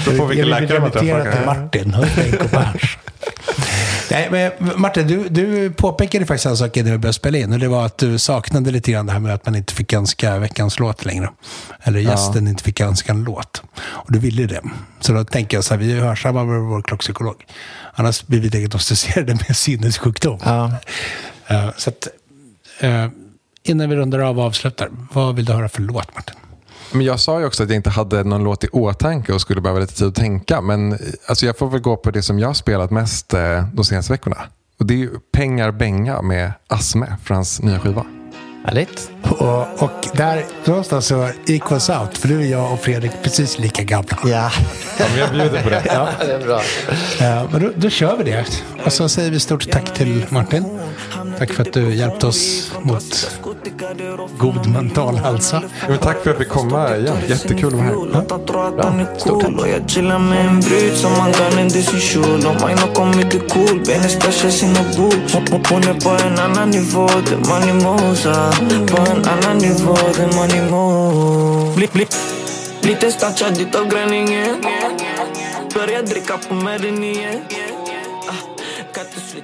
jag vill remittera till Martin Hörnbäck och Berns. Nej, men Martin, du, du påpekade faktiskt en sak innan vi började spela in. Och det var att du saknade lite grann det här med att man inte fick önska veckans låt längre. Eller gästen ja. inte fick önska en låt. Och du ville det. Så då tänker jag så här, vi hörsammar med vår klockpsykolog. Annars blir vi diagnostiserade med sinnessjukdom. Ja. Uh, så att, uh, innan vi rundar av och avslutar, vad vill du höra för låt, Martin? Men jag sa ju också att jag inte hade någon låt i åtanke och skulle behöva lite tid att tänka. Men alltså jag får väl gå på det som jag har spelat mest eh, de senaste veckorna. Och det är Pengar Benga med Asme från hans nya skiva. Härligt. Och, och där någonstans så equals out. För du är jag och Fredrik precis lika gamla. Ja. ja men jag bjuder på det. Ja. det är bra. Ja, men då, då kör vi det. Och så säger vi stort tack till Martin. Tack för att du hjälpte oss mot god mental hälsa. Ja, tack för att vi fick komma igen. Jättekul att vara här. Ja. Bra. Stort tack. Lite startad utav gränningen. Börja dricka på Medinien.